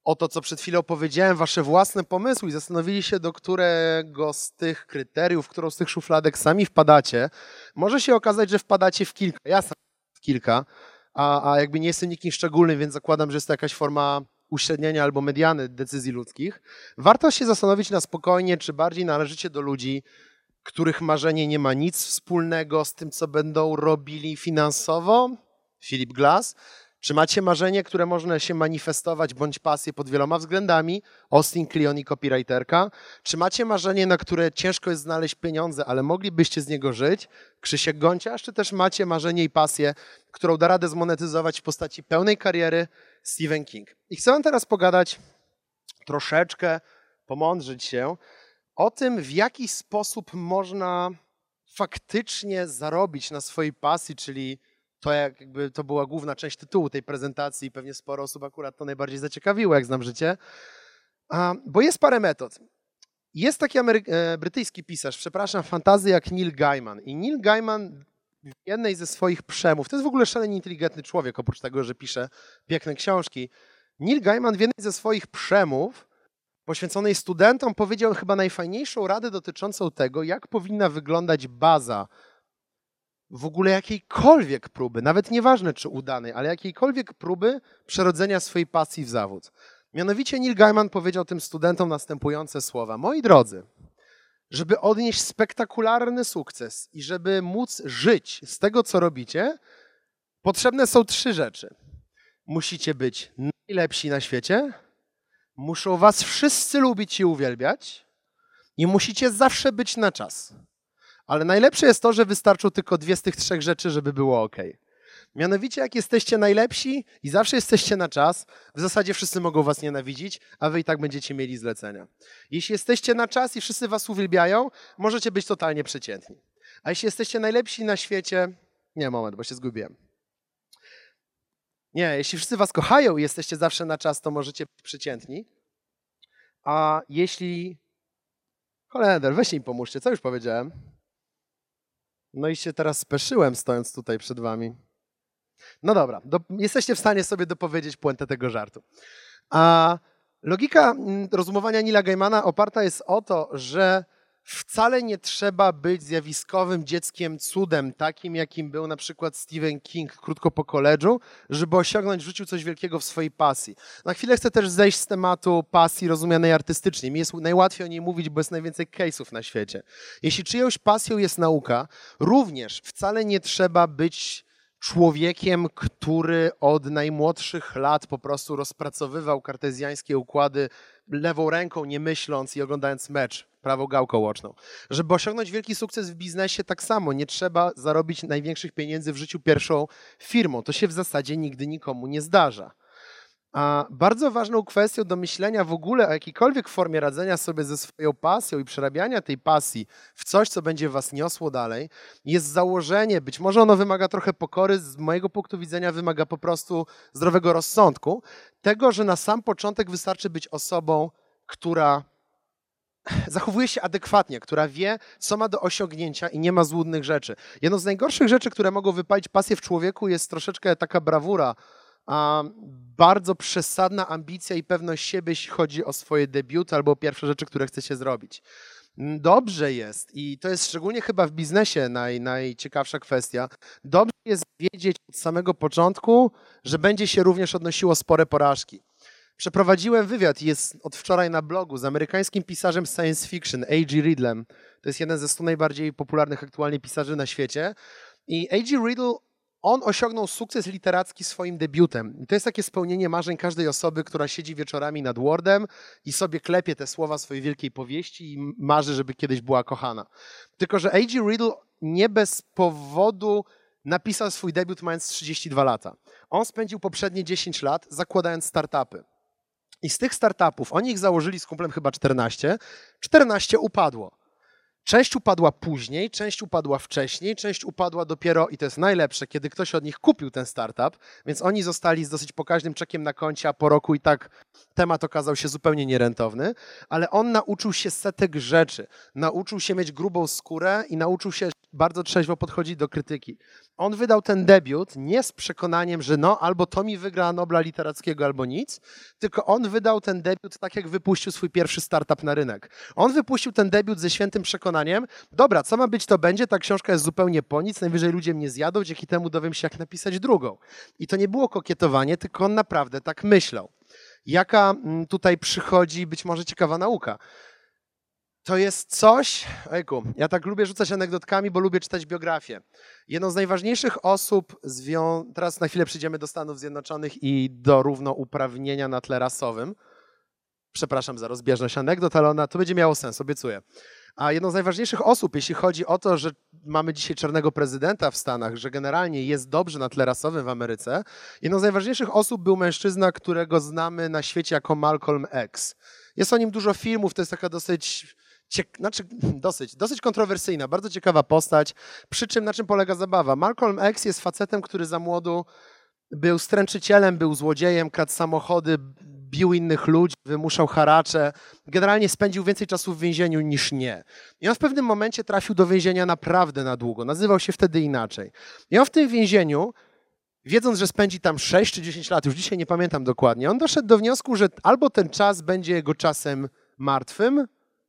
o to, co przed chwilą powiedziałem, wasze własne pomysły i zastanowili się, do którego z tych kryteriów, którą z tych szufladek sami wpadacie. Może się okazać, że wpadacie w kilka. Ja sam w kilka, a, a jakby nie jestem nikim szczególnym, więc zakładam, że jest to jakaś forma uśrednienia albo mediany decyzji ludzkich. Warto się zastanowić na spokojnie, czy bardziej należycie do ludzi, których marzenie nie ma nic wspólnego z tym, co będą robili finansowo, Philip Glass, Czy macie marzenie, które można się manifestować, bądź pasję pod wieloma względami? Austin Kleon i copywriterka. Czy macie marzenie, na które ciężko jest znaleźć pieniądze, ale moglibyście z niego żyć? Krzysiek Gonciarz. Czy też macie marzenie i pasję, którą da radę zmonetyzować w postaci pełnej kariery Stephen King? I chcę wam teraz pogadać troszeczkę, pomądrzyć się o tym, w jaki sposób można faktycznie zarobić na swojej pasji, czyli to jak jakby to była główna część tytułu tej prezentacji i pewnie sporo osób akurat to najbardziej zaciekawiło, jak znam życie, bo jest parę metod. Jest taki Amery- e, brytyjski pisarz, przepraszam, fantazy jak Neil Gaiman i Neil Gaiman w jednej ze swoich przemów, to jest w ogóle szalenie inteligentny człowiek, oprócz tego, że pisze piękne książki, Neil Gaiman w jednej ze swoich przemów poświęconej studentom powiedział chyba najfajniejszą radę dotyczącą tego, jak powinna wyglądać baza w ogóle jakiejkolwiek próby, nawet nieważne czy udanej, ale jakiejkolwiek próby przerodzenia swojej pasji w zawód. Mianowicie Neil Gaiman powiedział tym studentom następujące słowa. Moi drodzy, żeby odnieść spektakularny sukces i żeby móc żyć z tego, co robicie, potrzebne są trzy rzeczy. Musicie być najlepsi na świecie, muszą was wszyscy lubić i uwielbiać i musicie zawsze być na czas. Ale najlepsze jest to, że wystarczą tylko dwie z tych trzech rzeczy, żeby było ok. Mianowicie, jak jesteście najlepsi i zawsze jesteście na czas, w zasadzie wszyscy mogą was nienawidzić, a wy i tak będziecie mieli zlecenia. Jeśli jesteście na czas i wszyscy was uwielbiają, możecie być totalnie przeciętni. A jeśli jesteście najlepsi na świecie... Nie, moment, bo się zgubiłem. Nie, jeśli wszyscy was kochają i jesteście zawsze na czas, to możecie być przeciętni. A jeśli... Holender, weź im pomóżcie, co już powiedziałem? No i się teraz speszyłem, stojąc tutaj przed wami. No dobra, do, jesteście w stanie sobie dopowiedzieć puentę tego żartu. A logika mm, rozumowania Nila Gaimana oparta jest o to, że wcale nie trzeba być zjawiskowym dzieckiem cudem, takim jakim był na przykład Stephen King krótko po koledżu, żeby osiągnąć w życiu coś wielkiego w swojej pasji. Na chwilę chcę też zejść z tematu pasji rozumianej artystycznie. Mi jest najłatwiej o niej mówić, bo jest najwięcej case'ów na świecie. Jeśli czyjąś pasją jest nauka, również wcale nie trzeba być człowiekiem, który od najmłodszych lat po prostu rozpracowywał kartezjańskie układy lewą ręką, nie myśląc i oglądając mecz prawą gałką łoczną. Żeby osiągnąć wielki sukces w biznesie, tak samo nie trzeba zarobić największych pieniędzy w życiu pierwszą firmą. To się w zasadzie nigdy nikomu nie zdarza. A bardzo ważną kwestią do myślenia w ogóle o jakiejkolwiek formie radzenia sobie ze swoją pasją i przerabiania tej pasji w coś, co będzie was niosło dalej, jest założenie, być może ono wymaga trochę pokory, z mojego punktu widzenia wymaga po prostu zdrowego rozsądku, tego, że na sam początek wystarczy być osobą, która zachowuje się adekwatnie, która wie, co ma do osiągnięcia i nie ma złudnych rzeczy. Jedną z najgorszych rzeczy, które mogą wypalić pasję w człowieku jest troszeczkę taka brawura, bardzo przesadna ambicja i pewność siebie, jeśli chodzi o swoje debiuty albo pierwsze rzeczy, które chce się zrobić. Dobrze jest, i to jest szczególnie chyba w biznesie naj, najciekawsza kwestia, dobrze jest wiedzieć od samego początku, że będzie się również odnosiło spore porażki. Przeprowadziłem wywiad, jest od wczoraj na blogu, z amerykańskim pisarzem science fiction, A.G. Riddlem. To jest jeden ze stu najbardziej popularnych aktualnie pisarzy na świecie. I A.G. Riddle, on osiągnął sukces literacki swoim debiutem. I to jest takie spełnienie marzeń każdej osoby, która siedzi wieczorami nad Wordem i sobie klepie te słowa swojej wielkiej powieści i marzy, żeby kiedyś była kochana. Tylko, że A.G. Riddle nie bez powodu napisał swój debiut mając 32 lata. On spędził poprzednie 10 lat zakładając startupy. I z tych startupów, oni ich założyli z kumplem chyba 14, 14 upadło. Część upadła później, część upadła wcześniej, część upadła dopiero, i to jest najlepsze, kiedy ktoś od nich kupił ten startup, więc oni zostali z dosyć pokaźnym czekiem na koncie, a po roku i tak temat okazał się zupełnie nierentowny, ale on nauczył się setek rzeczy. Nauczył się mieć grubą skórę i nauczył się bardzo trzeźwo podchodzić do krytyki. On wydał ten debiut nie z przekonaniem, że no albo to mi wygra Nobla Literackiego, albo nic, tylko on wydał ten debiut tak, jak wypuścił swój pierwszy startup na rynek. On wypuścił ten debiut ze świętym przekonaniem, dobra, co ma być, to będzie, ta książka jest zupełnie po nic, najwyżej ludzie mnie zjadą, dzięki temu dowiem się, jak napisać drugą. I to nie było kokietowanie, tylko on naprawdę tak myślał. Jaka mm, tutaj przychodzi być może ciekawa nauka? To jest coś, ojku, ja tak lubię rzucać anegdotkami, bo lubię czytać biografię. Jedną z najważniejszych osób, zwią... teraz na chwilę przyjdziemy do Stanów Zjednoczonych i do równouprawnienia na tle rasowym. Przepraszam za rozbieżność anegdot, ale ona to będzie miało sens, obiecuję. A jedną z najważniejszych osób, jeśli chodzi o to, że mamy dzisiaj czarnego prezydenta w Stanach, że generalnie jest dobrze na tle rasowym w Ameryce, jedną z najważniejszych osób był mężczyzna, którego znamy na świecie jako Malcolm X. Jest o nim dużo filmów, to jest taka dosyć Ciek znaczy, dosyć, dosyć kontrowersyjna, bardzo ciekawa postać. Przy czym na czym polega zabawa? Malcolm X jest facetem, który za młodu był stręczycielem, był złodziejem, kradł samochody, bił innych ludzi, wymuszał haracze. Generalnie spędził więcej czasu w więzieniu niż nie. I on w pewnym momencie trafił do więzienia naprawdę na długo. Nazywał się wtedy inaczej. I on w tym więzieniu, wiedząc, że spędzi tam 6 czy 10 lat, już dzisiaj nie pamiętam dokładnie, on doszedł do wniosku, że albo ten czas będzie jego czasem martwym,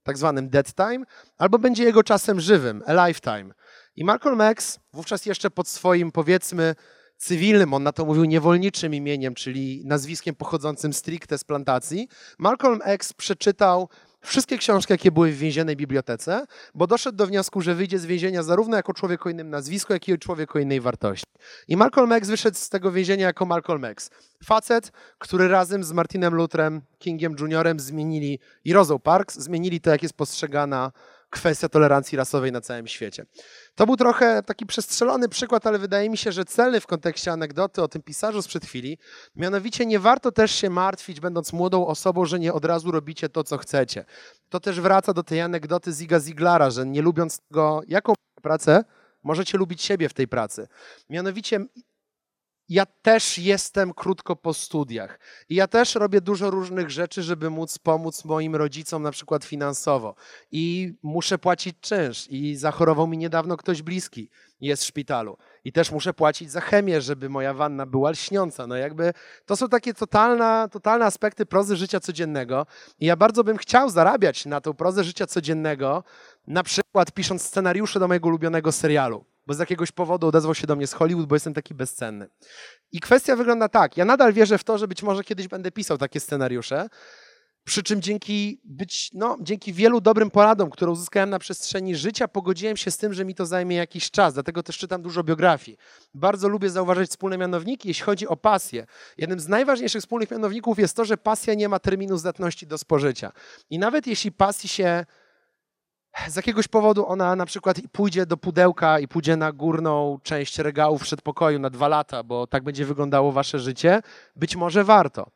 tak zwanym dead time, albo będzie jego czasem żywym, a lifetime. I Malcolm X, wówczas jeszcze pod swoim, powiedzmy, cywilnym, on na to mówił niewolniczym imieniem, czyli nazwiskiem pochodzącym stricte z plantacji, Malcolm X przeczytał wszystkie książki, jakie były w więziennej bibliotece, bo doszedł do wniosku, że wyjdzie z więzienia zarówno jako człowiek o innym nazwisku, jak i człowiek o innej wartości. I Malcolm X wyszedł z tego więzienia jako Malcolm X. Facet, który razem z Martinem Lutrem, Kingiem Juniorem zmienili i Rosa Parks, zmienili to, jak jest postrzegana kwestia tolerancji rasowej na całym świecie. To był trochę taki przestrzelony przykład, ale wydaje mi się, że celny w kontekście anegdoty o tym pisarzu sprzed chwili. Mianowicie nie warto też się martwić, będąc młodą osobą, że nie od razu robicie to, co chcecie. To też wraca do tej anegdoty Ziga Ziglara, że nie lubiąc tego, jaką pracę, możecie lubić siebie w tej pracy. Mianowicie ja też jestem krótko po studiach i ja też robię dużo różnych rzeczy, żeby móc pomóc moim rodzicom na przykład finansowo. I muszę płacić czynsz i zachorował mi niedawno ktoś bliski, jest w szpitalu. I też muszę płacić za chemię, żeby moja wanna była lśniąca. No jakby to są takie totalne, totalne aspekty prozy życia codziennego. I ja bardzo bym chciał zarabiać na tą prozę życia codziennego, na przykład pisząc scenariusze do mojego ulubionego serialu bo z jakiegoś powodu odezwał się do mnie z Hollywood, bo jestem taki bezcenny. I kwestia wygląda tak. Ja nadal wierzę w to, że być może kiedyś będę pisał takie scenariusze. Przy czym dzięki, być, no, dzięki wielu dobrym poradom, które uzyskałem na przestrzeni życia, pogodziłem się z tym, że mi to zajmie jakiś czas. Dlatego też czytam dużo biografii. Bardzo lubię zauważyć wspólne mianowniki, jeśli chodzi o pasję. Jednym z najważniejszych wspólnych mianowników jest to, że pasja nie ma terminu zdatności do spożycia. I nawet jeśli pasji się z jakiegoś powodu ona na przykład pójdzie do pudełka i pójdzie na górną część regału w przedpokoju na dwa lata, bo tak będzie wyglądało wasze życie, być może warto.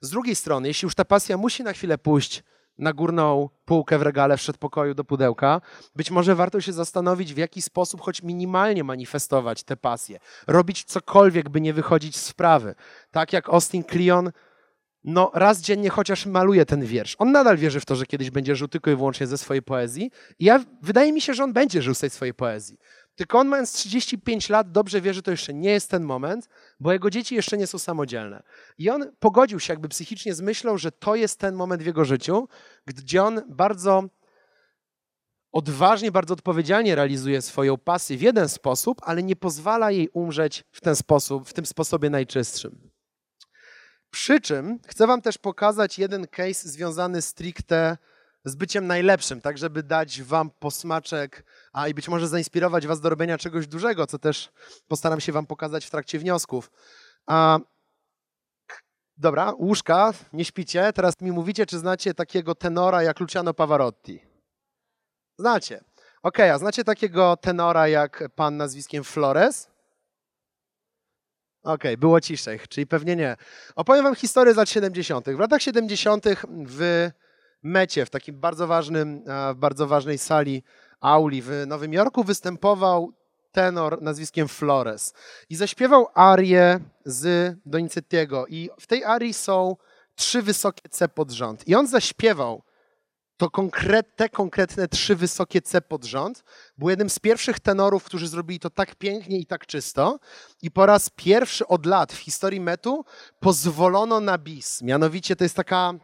Z drugiej strony, jeśli już ta pasja musi na chwilę pójść na górną półkę w regale w przedpokoju do pudełka, być może warto się zastanowić, w jaki sposób choć minimalnie manifestować tę pasję. Robić cokolwiek, by nie wychodzić z sprawy. Tak jak Austin Kleon no raz dziennie chociaż maluje ten wiersz. On nadal wierzy w to, że kiedyś będzie żył tylko i wyłącznie ze swojej poezji. I ja, wydaje mi się, że on będzie żył z tej swojej poezji. Tylko on mając 35 lat dobrze wie, że to jeszcze nie jest ten moment, bo jego dzieci jeszcze nie są samodzielne. I on pogodził się jakby psychicznie z myślą, że to jest ten moment w jego życiu, gdzie on bardzo odważnie, bardzo odpowiedzialnie realizuje swoją pasję w jeden sposób, ale nie pozwala jej umrzeć w ten sposób, w tym sposobie najczystszym. Przy czym chcę Wam też pokazać jeden case związany stricte z byciem najlepszym, tak żeby dać Wam posmaczek, a i być może zainspirować Was do robienia czegoś dużego, co też postaram się Wam pokazać w trakcie wniosków. A, dobra, łóżka, nie śpicie. Teraz mi mówicie, czy znacie takiego tenora jak Luciano Pavarotti. Znacie. Ok, a znacie takiego tenora jak pan nazwiskiem Flores? Okej, okay, było ciszej, czyli pewnie nie. Opowiem wam historię z lat 70. W latach 70. w Mecie, w takim bardzo ważnym, w bardzo ważnej sali auli w Nowym Jorku występował tenor nazwiskiem Flores i zaśpiewał arię z Donizettiego i w tej arii są trzy wysokie C pod rząd. I on zaśpiewał to konkret, te konkretne trzy wysokie C pod rząd był jednym z pierwszych tenorów, którzy zrobili to tak pięknie i tak czysto. I po raz pierwszy od lat w historii metu pozwolono na bis. Mianowicie to jest taka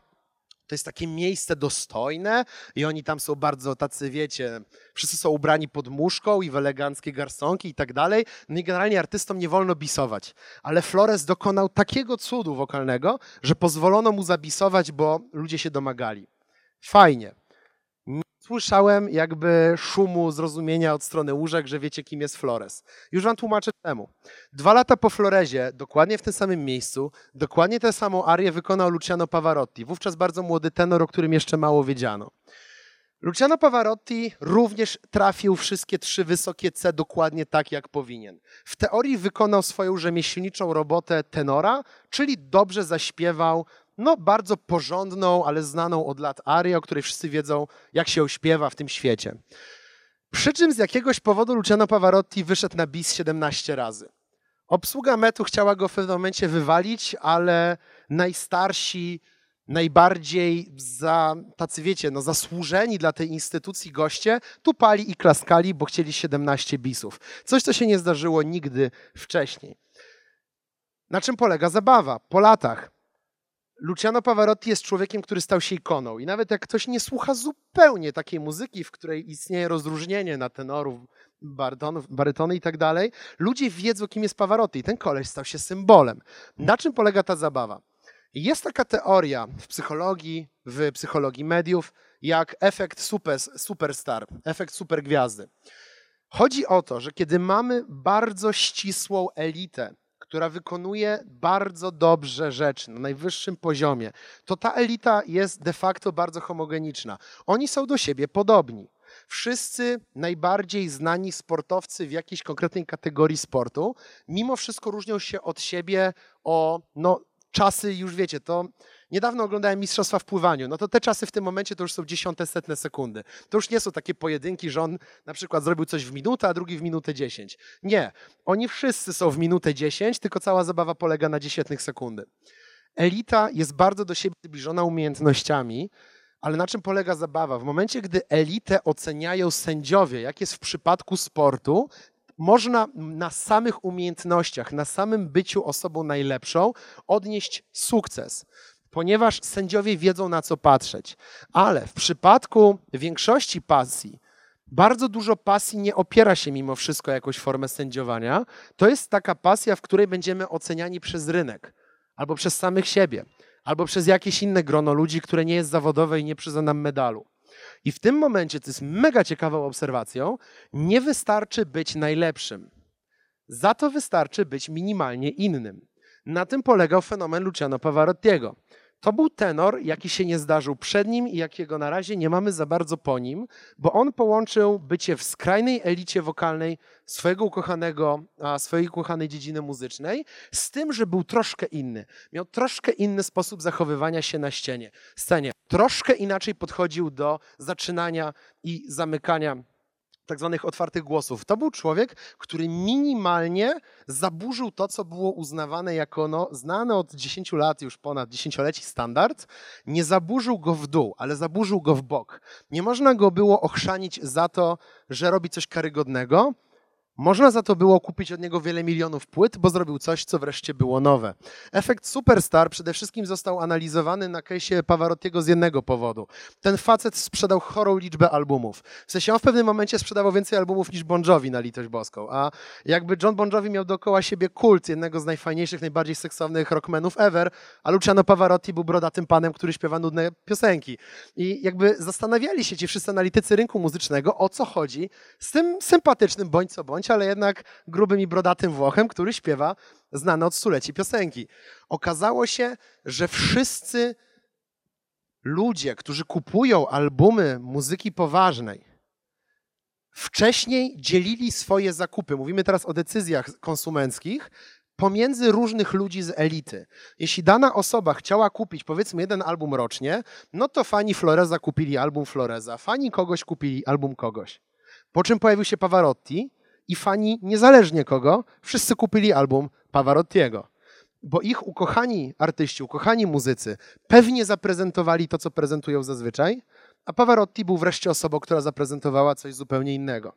to jest takie miejsce dostojne i oni tam są bardzo tacy, wiecie, wszyscy są ubrani pod muszką i w eleganckie garsonki i tak dalej. No i generalnie artystom nie wolno bisować. Ale Flores dokonał takiego cudu wokalnego, że pozwolono mu zabisować, bo ludzie się domagali. Fajnie. słyszałem jakby szumu zrozumienia od strony łóżek, że wiecie, kim jest Flores. Już wam tłumaczę temu. Dwa lata po Florezie, dokładnie w tym samym miejscu, dokładnie tę samą arię wykonał Luciano Pavarotti, wówczas bardzo młody tenor, o którym jeszcze mało wiedziano. Luciano Pavarotti również trafił wszystkie trzy wysokie C dokładnie tak, jak powinien. W teorii wykonał swoją rzemieślniczą robotę tenora, czyli dobrze zaśpiewał no, bardzo porządną, ale znaną od lat arię, o której wszyscy wiedzą, jak się śpiewa w tym świecie. Przy czym z jakiegoś powodu Luciano Pavarotti wyszedł na bis 17 razy. Obsługa metu chciała go w pewnym momencie wywalić, ale najstarsi, najbardziej za, tacy wiecie, no zasłużeni dla tej instytucji goście tupali i klaskali, bo chcieli 17 bisów. Coś, co się nie zdarzyło nigdy wcześniej. Na czym polega zabawa? Po latach Luciano Pavarotti jest człowiekiem, który stał się ikoną. I nawet jak ktoś nie słucha zupełnie takiej muzyki, w której istnieje rozróżnienie na tenorów, barytonów, barytony i tak dalej, ludzie wiedzą, kim jest Pavarotti. I ten koleś stał się symbolem. Na czym polega ta zabawa? Jest taka teoria w psychologii, w psychologii mediów, jak efekt super, superstar, efekt supergwiazdy. Chodzi o to, że kiedy mamy bardzo ścisłą elitę, która wykonuje bardzo dobrze rzeczy na najwyższym poziomie, to ta elita jest de facto bardzo homogeniczna. Oni są do siebie podobni. Wszyscy najbardziej znani sportowcy w jakiejś konkretnej kategorii sportu, mimo wszystko różnią się od siebie o no, czasy, już wiecie, to niedawno oglądałem Mistrzostwa w pływaniu, no to te czasy w tym momencie to już są dziesiąte, setne sekundy. To już nie są takie pojedynki, że on na przykład zrobił coś w minutę, a drugi w minutę dziesięć. Nie, oni wszyscy są w minutę dziesięć, tylko cała zabawa polega na dziesiętnych sekundy. Elita jest bardzo do siebie zbliżona umiejętnościami, ale na czym polega zabawa? W momencie, gdy elitę oceniają sędziowie, jak jest w przypadku sportu, można na samych umiejętnościach, na samym byciu osobą najlepszą odnieść sukces, ponieważ sędziowie wiedzą na co patrzeć. Ale w przypadku większości pasji, bardzo dużo pasji nie opiera się mimo wszystko jakąś formę sędziowania. To jest taka pasja, w której będziemy oceniani przez rynek albo przez samych siebie, albo przez jakieś inne grono ludzi, które nie jest zawodowe i nie przyzna nam medalu. I w tym momencie, to jest mega ciekawą obserwacją, nie wystarczy być najlepszym. Za to wystarczy być minimalnie innym. Na tym polegał fenomen Luciano Pavarottiego. To był tenor, jaki się nie zdarzył przed nim i jakiego na razie nie mamy za bardzo po nim, bo on połączył bycie w skrajnej elicie wokalnej swojego ukochanego, swojej ukochanej dziedziny muzycznej z tym, że był troszkę inny. Miał troszkę inny sposób zachowywania się na ścianie, scenie. Troszkę inaczej podchodził do zaczynania i zamykania tak zwanych otwartych głosów. To był człowiek, który minimalnie zaburzył to, co było uznawane jako no, znane od 10 lat, już ponad dziesięcioleci standard. Nie zaburzył go w dół, ale zaburzył go w bok. Nie można go było ochrzanić za to, że robi coś karygodnego, można za to było kupić od niego wiele milionów płyt, bo zrobił coś, co wreszcie było nowe. Efekt Superstar przede wszystkim został analizowany na case'ie Pavarottiego z jednego powodu. Ten facet sprzedał chorą liczbę albumów. W sensie on w pewnym momencie sprzedawał więcej albumów niż Bon Jovi na litość boską, a jakby John Bon Jovi miał dookoła siebie kult jednego z najfajniejszych, najbardziej seksownych rockmenów ever, a Luciano Pavarotti był brodatym panem, który śpiewa nudne piosenki. I jakby zastanawiali się ci wszyscy analitycy rynku muzycznego, o co chodzi z tym sympatycznym bądź co bądź, ale jednak grubym i brodatym Włochem, który śpiewa znane od stuleci piosenki. Okazało się, że wszyscy ludzie, którzy kupują albumy muzyki poważnej, wcześniej dzielili swoje zakupy. Mówimy teraz o decyzjach konsumenckich pomiędzy różnych ludzi z elity. Jeśli dana osoba chciała kupić powiedzmy jeden album rocznie, no to fani Floreza kupili album Floreza, fani kogoś kupili album kogoś. Po czym pojawił się Pavarotti, i fani niezależnie kogo, wszyscy kupili album Pavarottiego. Bo ich ukochani artyści, ukochani muzycy pewnie zaprezentowali to, co prezentują zazwyczaj, a Pavarotti był wreszcie osobą, która zaprezentowała coś zupełnie innego.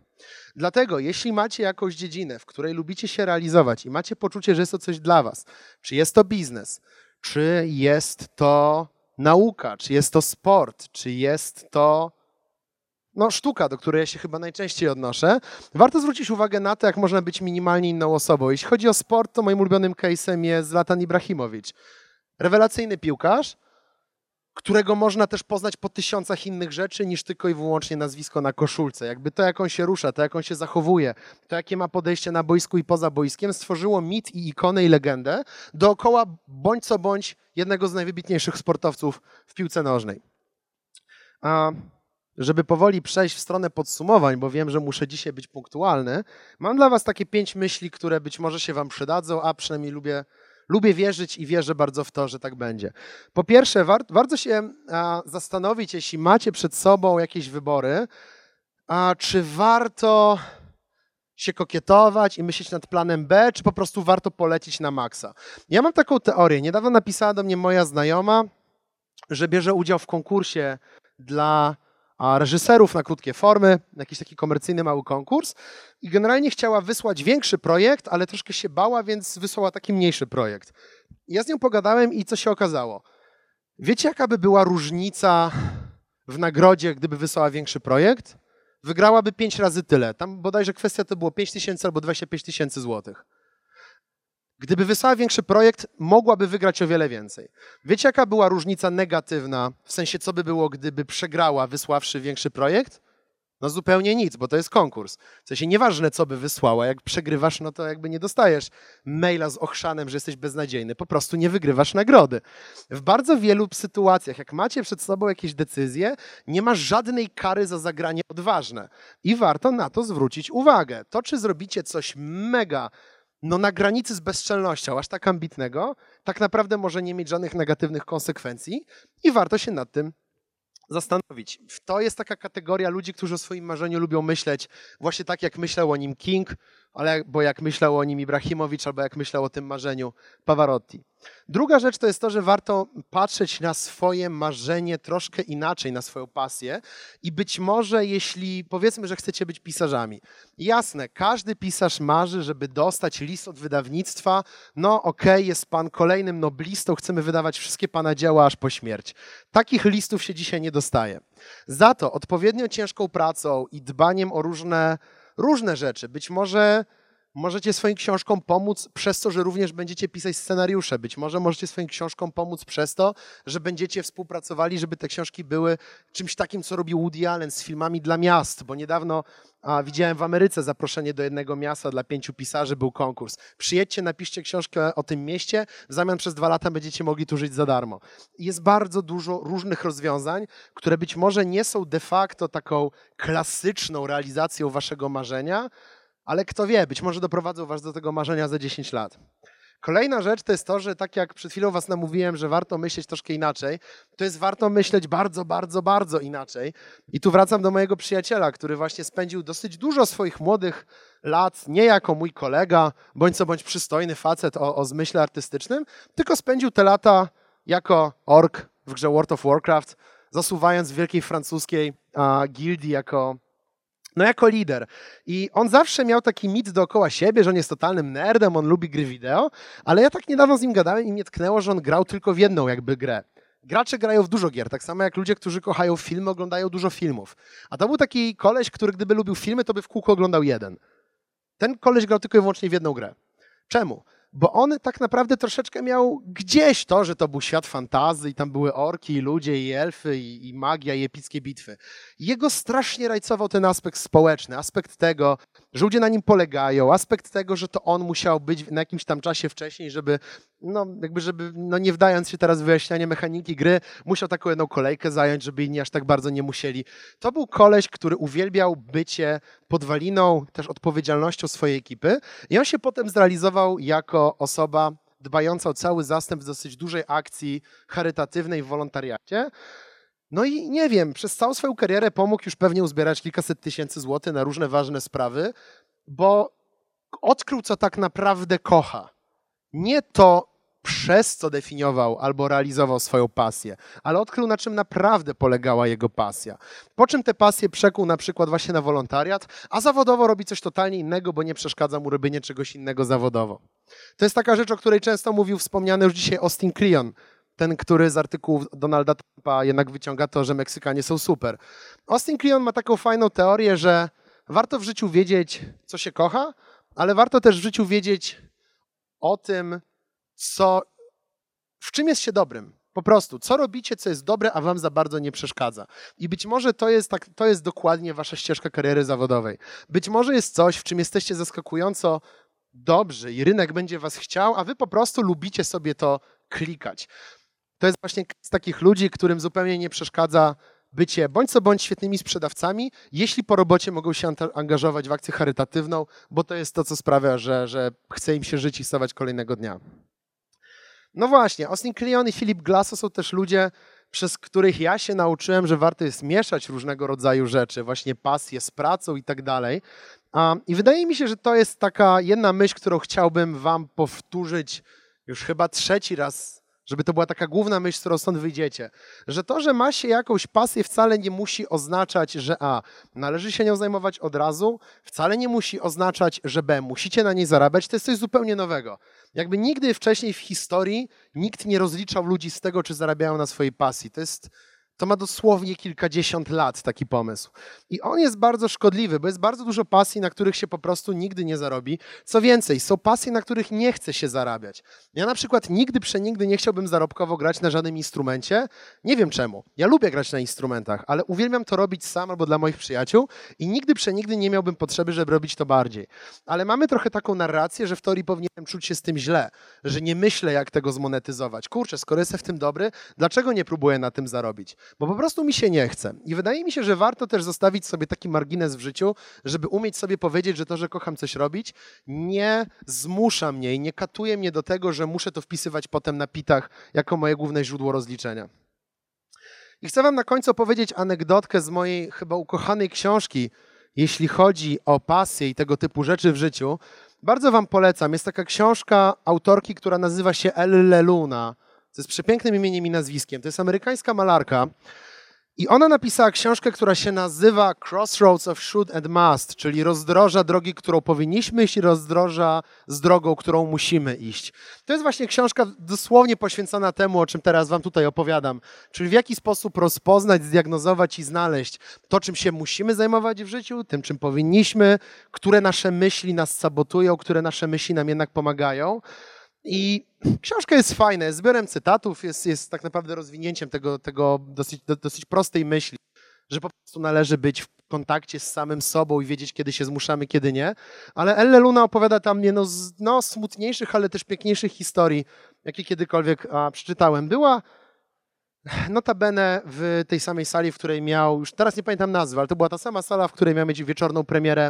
Dlatego, jeśli macie jakąś dziedzinę, w której lubicie się realizować i macie poczucie, że jest to coś dla Was, czy jest to biznes, czy jest to nauka, czy jest to sport, czy jest to no, sztuka, do której ja się chyba najczęściej odnoszę, warto zwrócić uwagę na to, jak można być minimalnie inną osobą. Jeśli chodzi o sport, to moim ulubionym case'em jest Zlatan Ibrahimowicz. Rewelacyjny piłkarz, którego można też poznać po tysiącach innych rzeczy niż tylko i wyłącznie nazwisko na koszulce. Jakby to, jak on się rusza, to, jak on się zachowuje, to, jakie ma podejście na boisku i poza boiskiem, stworzyło mit i ikonę i legendę dookoła bądź co bądź jednego z najwybitniejszych sportowców w piłce nożnej. A żeby powoli przejść w stronę podsumowań, bo wiem, że muszę dzisiaj być punktualny, mam dla Was takie pięć myśli, które być może się Wam przydadzą, a przynajmniej lubię Lubię wierzyć i wierzę bardzo w to, że tak będzie. Po pierwsze, war, warto się zastanowić, jeśli macie przed sobą jakieś wybory, a, czy warto się kokietować i myśleć nad planem B, czy po prostu warto polecić na maksa. Ja mam taką teorię. Niedawno napisała do mnie moja znajoma, że bierze udział w konkursie dla reżyserów na krótkie formy, jakiś taki komercyjny mały konkurs i generalnie chciała wysłać większy projekt, ale troszkę się bała, więc wysłała taki mniejszy projekt. Ja z nią pogadałem i co się okazało? Wiecie, jaka by była różnica w nagrodzie, gdyby wysłała większy projekt? Wygrałaby pięć razy tyle. Tam bodajże kwestia to było 5 tysięcy albo 25 tysięcy złotych. Gdyby wysłała większy projekt, mogłaby wygrać o wiele więcej. Wiecie, jaka była różnica negatywna, w sensie co by było, gdyby przegrała, wysławszy większy projekt? No zupełnie nic, bo to jest konkurs. W sensie nieważne, co by wysłała, jak przegrywasz, no to jakby nie dostajesz maila z ochrzanem, że jesteś beznadziejny, po prostu nie wygrywasz nagrody. W bardzo wielu sytuacjach, jak macie przed sobą jakieś decyzje, nie ma żadnej kary za zagranie odważne i warto na to zwrócić uwagę. To, czy zrobicie coś mega no na granicy z bezczelnością, aż tak ambitnego, tak naprawdę może nie mieć żadnych negatywnych konsekwencji i warto się nad tym zastanowić. To jest taka kategoria ludzi, którzy o swoim marzeniu lubią myśleć właśnie tak, jak myślał o nim King, ale bo jak myślał o nim Ibrahimowicz, albo jak myślał o tym marzeniu Pavarotti. Druga rzecz to jest to, że warto patrzeć na swoje marzenie troszkę inaczej, na swoją pasję i być może jeśli powiedzmy, że chcecie być pisarzami. Jasne, każdy pisarz marzy, żeby dostać list od wydawnictwa. No okej, okay, jest pan kolejnym noblistą, chcemy wydawać wszystkie pana dzieła aż po śmierć. Takich listów się dzisiaj nie dostaje. Za to odpowiednio ciężką pracą i dbaniem o różne różne rzeczy. Być może możecie swoim książkom pomóc przez to, że również będziecie pisać scenariusze. Być może możecie swoim książkom pomóc przez to, że będziecie współpracowali, żeby te książki były czymś takim, co robił Woody Allen z filmami dla miast, bo niedawno a, widziałem w Ameryce zaproszenie do jednego miasta dla pięciu pisarzy, był konkurs. Przyjedźcie, napiszcie książkę o tym mieście, w zamian przez dwa lata będziecie mogli tu żyć za darmo. Jest bardzo dużo różnych rozwiązań, które być może nie są de facto taką klasyczną realizacją waszego marzenia, ale kto wie, być może doprowadzą was do tego marzenia za 10 lat. Kolejna rzecz to jest to, że tak jak przed chwilą was namówiłem, że warto myśleć troszkę inaczej, to jest warto myśleć bardzo, bardzo, bardzo inaczej. I tu wracam do mojego przyjaciela, który właśnie spędził dosyć dużo swoich młodych lat, nie jako mój kolega, bądź co bądź przystojny facet o, o zmyśle artystycznym, tylko spędził te lata jako ork w grze World of Warcraft, zasuwając w wielkiej francuskiej uh, gildii jako no jako lider. I on zawsze miał taki mit dookoła siebie, że on jest totalnym nerdem, on lubi gry wideo, ale ja tak niedawno z nim gadałem i mnie tknęło, że on grał tylko w jedną jakby grę. Gracze grają w dużo gier, tak samo jak ludzie, którzy kochają filmy, oglądają dużo filmów. A to był taki koleś, który gdyby lubił filmy, to by w kółko oglądał jeden. Ten koleś grał tylko i wyłącznie w jedną grę. Czemu? Bo on tak naprawdę troszeczkę miał gdzieś to, że to był świat fantazy i tam były orki, i ludzie, i elfy, i, i magia, i epickie bitwy. Jego strasznie rajcował ten aspekt społeczny, aspekt tego, że ludzie na nim polegają, aspekt tego, że to on musiał być na jakimś tam czasie wcześniej, żeby, no jakby, żeby, no nie wdając się teraz w wyjaśnianie mechaniki gry, musiał taką jedną kolejkę zająć, żeby inni aż tak bardzo nie musieli. To był koleś, który uwielbiał bycie podwaliną, też odpowiedzialnością swojej ekipy i on się potem zrealizował jako osoba dbająca o cały zastęp w dosyć dużej akcji charytatywnej w wolontariacie. No i nie wiem, przez całą swoją karierę pomógł już pewnie uzbierać kilkaset tysięcy złotych na różne ważne sprawy, bo odkrył, co tak naprawdę kocha. Nie to, przez co definiował albo realizował swoją pasję, ale odkrył, na czym naprawdę polegała jego pasja. Po czym tę pasję przekuł na przykład właśnie na wolontariat, a zawodowo robi coś totalnie innego, bo nie przeszkadza mu robienie czegoś innego zawodowo. To jest taka rzecz, o której często mówił wspomniany już dzisiaj Austin Kleon, ten, który z artykułów Donalda Trumpa jednak wyciąga to, że Meksykanie są super. Austin Kleon ma taką fajną teorię, że warto w życiu wiedzieć, co się kocha, ale warto też w życiu wiedzieć o tym, co, w czym jest się dobrym. Po prostu, co robicie, co jest dobre, a wam za bardzo nie przeszkadza. I być może to jest, tak, to jest dokładnie wasza ścieżka kariery zawodowej. Być może jest coś, w czym jesteście zaskakująco dobrzy i rynek będzie was chciał, a wy po prostu lubicie sobie to klikać. To jest właśnie z takich ludzi, którym zupełnie nie przeszkadza bycie bądź co bądź świetnymi sprzedawcami, jeśli po robocie mogą się angażować w akcję charytatywną, bo to jest to, co sprawia, że, że chce im się żyć i stawać kolejnego dnia. No właśnie, Austin Kleon i Philip Glass są też ludzie, przez których ja się nauczyłem, że warto jest mieszać różnego rodzaju rzeczy, właśnie pasję z pracą i tak dalej. I wydaje mi się, że to jest taka jedna myśl, którą chciałbym wam powtórzyć już chyba trzeci raz żeby to była taka główna myśl, z którą stąd wyjdziecie. Że to, że ma się jakąś pasję, wcale nie musi oznaczać, że A, należy się nią zajmować od razu, wcale nie musi oznaczać, że B, musicie na niej zarabiać. To jest coś zupełnie nowego. Jakby nigdy wcześniej w historii nikt nie rozliczał ludzi z tego, czy zarabiają na swojej pasji. To jest to ma dosłownie kilkadziesiąt lat taki pomysł. I on jest bardzo szkodliwy, bo jest bardzo dużo pasji, na których się po prostu nigdy nie zarobi. Co więcej, są pasje, na których nie chce się zarabiać. Ja na przykład nigdy przenigdy nie chciałbym zarobkowo grać na żadnym instrumencie. Nie wiem czemu. Ja lubię grać na instrumentach, ale uwielbiam to robić sam albo dla moich przyjaciół i nigdy przenigdy nie miałbym potrzeby, żeby robić to bardziej. Ale mamy trochę taką narrację, że w teorii powinienem czuć się z tym źle, że nie myślę, jak tego zmonetyzować. Kurczę, skoro jestem w tym dobry, dlaczego nie próbuję na tym zarobić? Bo po prostu mi się nie chce. I wydaje mi się, że warto też zostawić sobie taki margines w życiu, żeby umieć sobie powiedzieć, że to, że kocham coś robić, nie zmusza mnie i nie katuje mnie do tego, że muszę to wpisywać potem na pitach jako moje główne źródło rozliczenia. I chcę Wam na końcu opowiedzieć anegdotkę z mojej chyba ukochanej książki, jeśli chodzi o pasję i tego typu rzeczy w życiu. Bardzo Wam polecam. Jest taka książka autorki, która nazywa się Elle Luna to jest przepięknym imieniem i nazwiskiem. To jest amerykańska malarka. I ona napisała książkę, która się nazywa Crossroads of Should and Must, czyli rozdroża drogi, którą powinniśmy iść i rozdroża z drogą, którą musimy iść. To jest właśnie książka dosłownie poświęcona temu, o czym teraz wam tutaj opowiadam. Czyli w jaki sposób rozpoznać, zdiagnozować i znaleźć to, czym się musimy zajmować w życiu, tym, czym powinniśmy, które nasze myśli nas sabotują, które nasze myśli nam jednak pomagają. I książka jest fajna, jest zbiorem cytatów, jest, jest tak naprawdę rozwinięciem tego, tego dosyć, dosyć prostej myśli, że po prostu należy być w kontakcie z samym sobą i wiedzieć, kiedy się zmuszamy, kiedy nie. Ale Elle Luna opowiada tam jedną z no, smutniejszych, ale też piękniejszych historii, jakie kiedykolwiek a, przeczytałem. Była notabene w tej samej sali, w której miał, już teraz nie pamiętam nazwy, ale to była ta sama sala, w której miał mieć wieczorną premierę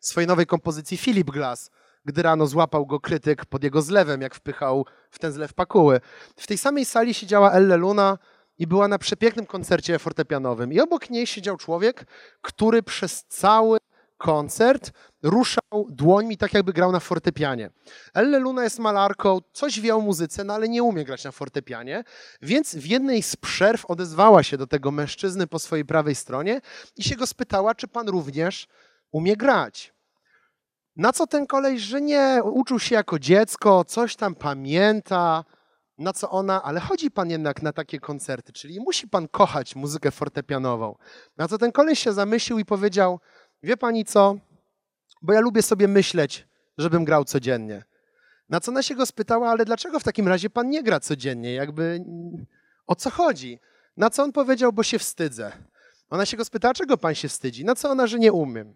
swojej nowej kompozycji Philip Glass gdy rano złapał go krytyk pod jego zlewem, jak wpychał w ten zlew pakuły. W tej samej sali siedziała Elle Luna i była na przepięknym koncercie fortepianowym. I obok niej siedział człowiek, który przez cały koncert ruszał dłońmi tak, jakby grał na fortepianie. Elle Luna jest malarką, coś wie o muzyce, no ale nie umie grać na fortepianie, więc w jednej z przerw odezwała się do tego mężczyzny po swojej prawej stronie i się go spytała, czy pan również umie grać. Na co ten koleś, że nie, uczył się jako dziecko, coś tam pamięta, na co ona, ale chodzi pan jednak na takie koncerty, czyli musi pan kochać muzykę fortepianową. Na co ten koleś się zamyślił i powiedział, wie pani co, bo ja lubię sobie myśleć, żebym grał codziennie. Na co ona się go spytała, ale dlaczego w takim razie pan nie gra codziennie? Jakby o co chodzi? Na co on powiedział, bo się wstydzę. Ona się go spytała, czego pan się wstydzi? Na co ona, że nie umiem.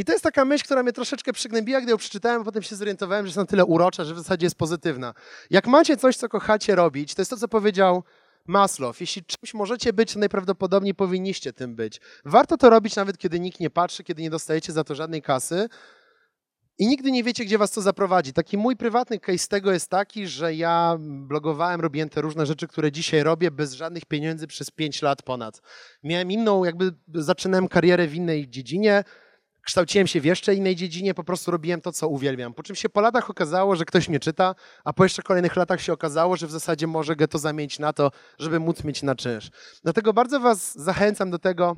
I to jest taka myśl, która mnie troszeczkę przygnębiła, gdy ją przeczytałem, a potem się zorientowałem, że jest na tyle urocza, że w zasadzie jest pozytywna. Jak macie coś, co kochacie robić, to jest to, co powiedział Maslow. Jeśli czymś możecie być, to najprawdopodobniej powinniście tym być. Warto to robić nawet, kiedy nikt nie patrzy, kiedy nie dostajecie za to żadnej kasy i nigdy nie wiecie, gdzie was to zaprowadzi. Taki mój prywatny case tego jest taki, że ja blogowałem, robiłem te różne rzeczy, które dzisiaj robię bez żadnych pieniędzy przez 5 lat ponad. Miałem inną, jakby zaczynałem karierę w innej dziedzinie, kształciłem się w jeszcze innej dziedzinie, po prostu robiłem to, co uwielbiam. Po czym się po latach okazało, że ktoś mnie czyta, a po jeszcze kolejnych latach się okazało, że w zasadzie mogę to zamienić na to, żeby móc mieć na czynsz. Dlatego bardzo Was zachęcam do tego,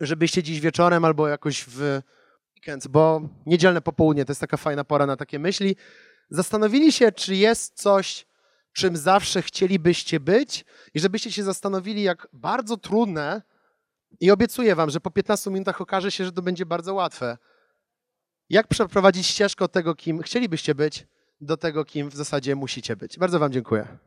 żebyście dziś wieczorem albo jakoś w weekend, bo niedzielne popołudnie to jest taka fajna pora na takie myśli, zastanowili się, czy jest coś, czym zawsze chcielibyście być i żebyście się zastanowili, jak bardzo trudne i obiecuję wam, że po 15 minutach okaże się, że to będzie bardzo łatwe. Jak przeprowadzić ścieżkę od tego, kim chcielibyście być, do tego, kim w zasadzie musicie być. Bardzo wam dziękuję.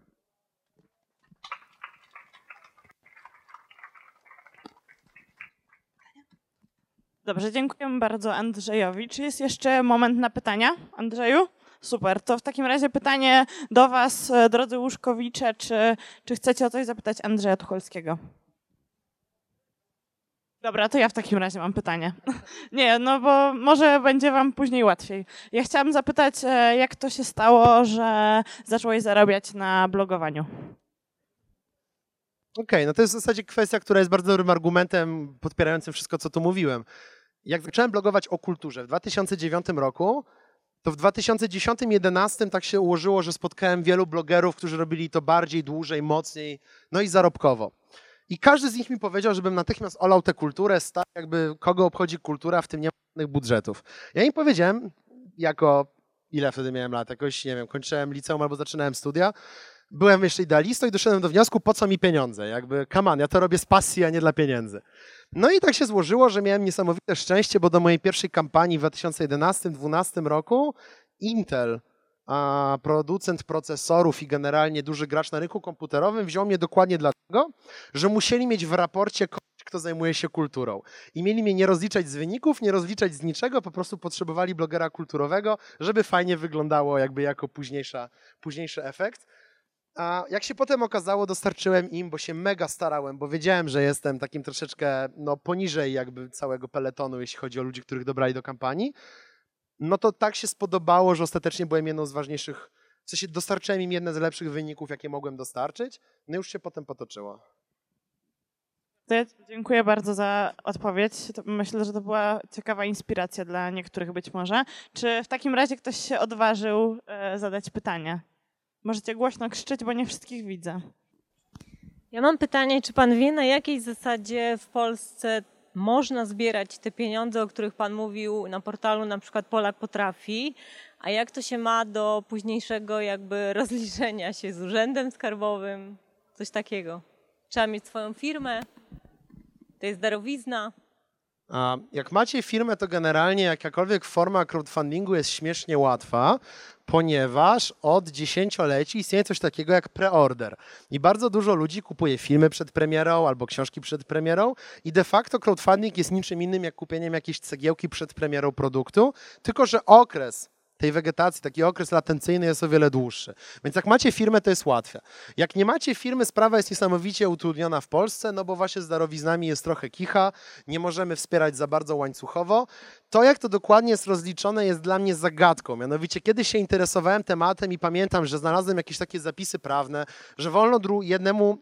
Dobrze, dziękuję bardzo Andrzejowi. Czy jest jeszcze moment na pytania, Andrzeju? Super, to w takim razie pytanie do Was, e, drodzy Łuszkowicze, czy, czy chcecie o coś zapytać Andrzeja Tucholskiego? Dobra, to ja w takim razie mam pytanie. Nie, no bo może będzie Wam później łatwiej. Ja chciałam zapytać, e, jak to się stało, że zacząłeś zarabiać na blogowaniu? Okej, no to jest w zasadzie kwestia, która jest bardzo dobrym argumentem podpierającym wszystko, co tu mówiłem. Jak zacząłem blogować o kulturze w 2009 roku, to w 2010-2011 tak się ułożyło, że spotkałem wielu blogerów, którzy robili to bardziej, dłużej, mocniej, no i zarobkowo. I każdy z nich mi powiedział, żebym natychmiast olał tę kulturę, stał jakby kogo obchodzi kultura, w tym nie ma żadnych budżetów. Ja im powiedziałem, jako ile wtedy miałem lat, jakoś, nie wiem, kończyłem liceum albo zaczynałem studia, byłem jeszcze idealistą i doszedłem do wniosku, po co mi pieniądze? Jakby, come on, ja to robię z pasji, a nie dla pieniędzy. No i tak się złożyło, że miałem niesamowite szczęście, bo do mojej pierwszej kampanii w 2011-2012 roku Intel, a producent procesorów i generalnie duży gracz na rynku komputerowym, wziął mnie dokładnie dlatego, że musieli mieć w raporcie kogoś, kto zajmuje się kulturą. I mieli mnie nie rozliczać z wyników, nie rozliczać z niczego, po prostu potrzebowali blogera kulturowego, żeby fajnie wyglądało jakby jako późniejsza, późniejszy efekt. A jak się potem okazało, dostarczyłem im, bo się mega starałem, bo wiedziałem, że jestem takim troszeczkę no, poniżej jakby całego peletonu, jeśli chodzi o ludzi, których dobrali do kampanii. No to tak się spodobało, że ostatecznie byłem jedną z ważniejszych, w sensie dostarczyłem im jedne z lepszych wyników, jakie mogłem dostarczyć. No i już się potem potoczyło. Dziękuję bardzo za odpowiedź. Myślę, że to była ciekawa inspiracja dla niektórych być może. Czy w takim razie ktoś się odważył e, zadać pytanie? Możecie głośno krzyczeć, bo nie wszystkich widzę. Ja mam pytanie, czy pan wie, na jakiej zasadzie w Polsce można zbierać te pieniądze, o których pan mówił na portalu na przykład Polak Potrafi, a jak to się ma do późniejszego jakby rozliczenia się z urzędem skarbowym, coś takiego. Trzeba mieć swoją firmę, to jest darowizna. Jak macie firmę, to generalnie jakakolwiek forma crowdfundingu jest śmiesznie łatwa, ponieważ od dziesięcioleci istnieje coś takiego jak preorder. I bardzo dużo ludzi kupuje filmy przed premierą albo książki przed premierą i de facto crowdfunding jest niczym innym jak kupieniem jakiejś cegiełki przed premierą produktu, tylko że okres tej wegetacji, taki okres latencyjny jest o wiele dłuższy. Więc jak macie firmę, to jest łatwe. Jak nie macie firmy, sprawa jest niesamowicie utrudniona w Polsce, no bo właśnie z darowiznami jest trochę kicha, nie możemy wspierać za bardzo łańcuchowo. To, jak to dokładnie jest rozliczone, jest dla mnie zagadką. Mianowicie, kiedy się interesowałem tematem i pamiętam, że znalazłem jakieś takie zapisy prawne, że wolno jednemu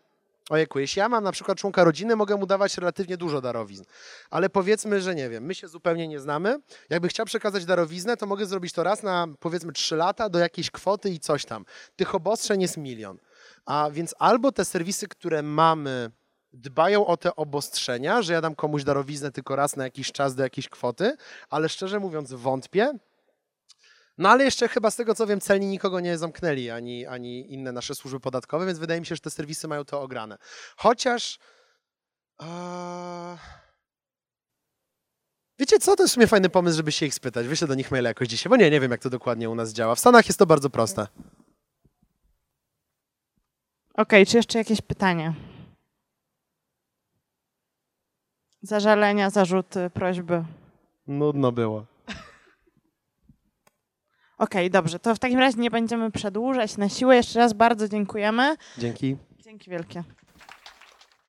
Ojejku, jeśli ja mam na przykład członka rodziny, mogę mu dawać relatywnie dużo darowizn. Ale powiedzmy, że nie wiem, my się zupełnie nie znamy. Jakby chciał przekazać darowiznę, to mogę zrobić to raz na powiedzmy 3 lata do jakiejś kwoty i coś tam. Tych obostrzeń jest milion. A więc albo te serwisy, które mamy, dbają o te obostrzenia, że ja dam komuś darowiznę tylko raz na jakiś czas do jakiejś kwoty, ale szczerze mówiąc wątpię, no ale jeszcze chyba z tego co wiem, celni nikogo nie zamknęli, ani, ani inne nasze służby podatkowe, więc wydaje mi się, że te serwisy mają to ograne. Chociaż. Wiecie co, to jest w sumie fajny pomysł, żeby się ich spytać. Wyślę do nich maila jakoś dzisiaj, bo nie, nie wiem jak to dokładnie u nas działa. W Stanach jest to bardzo proste. Okej, okay, czy jeszcze jakieś pytanie? Zażalenia, zarzuty, prośby? Nudno było. Okej, dobrze. To w takim razie nie będziemy przedłużać na siłę. Jeszcze raz bardzo dziękujemy. Dzięki. Dzięki wielkie.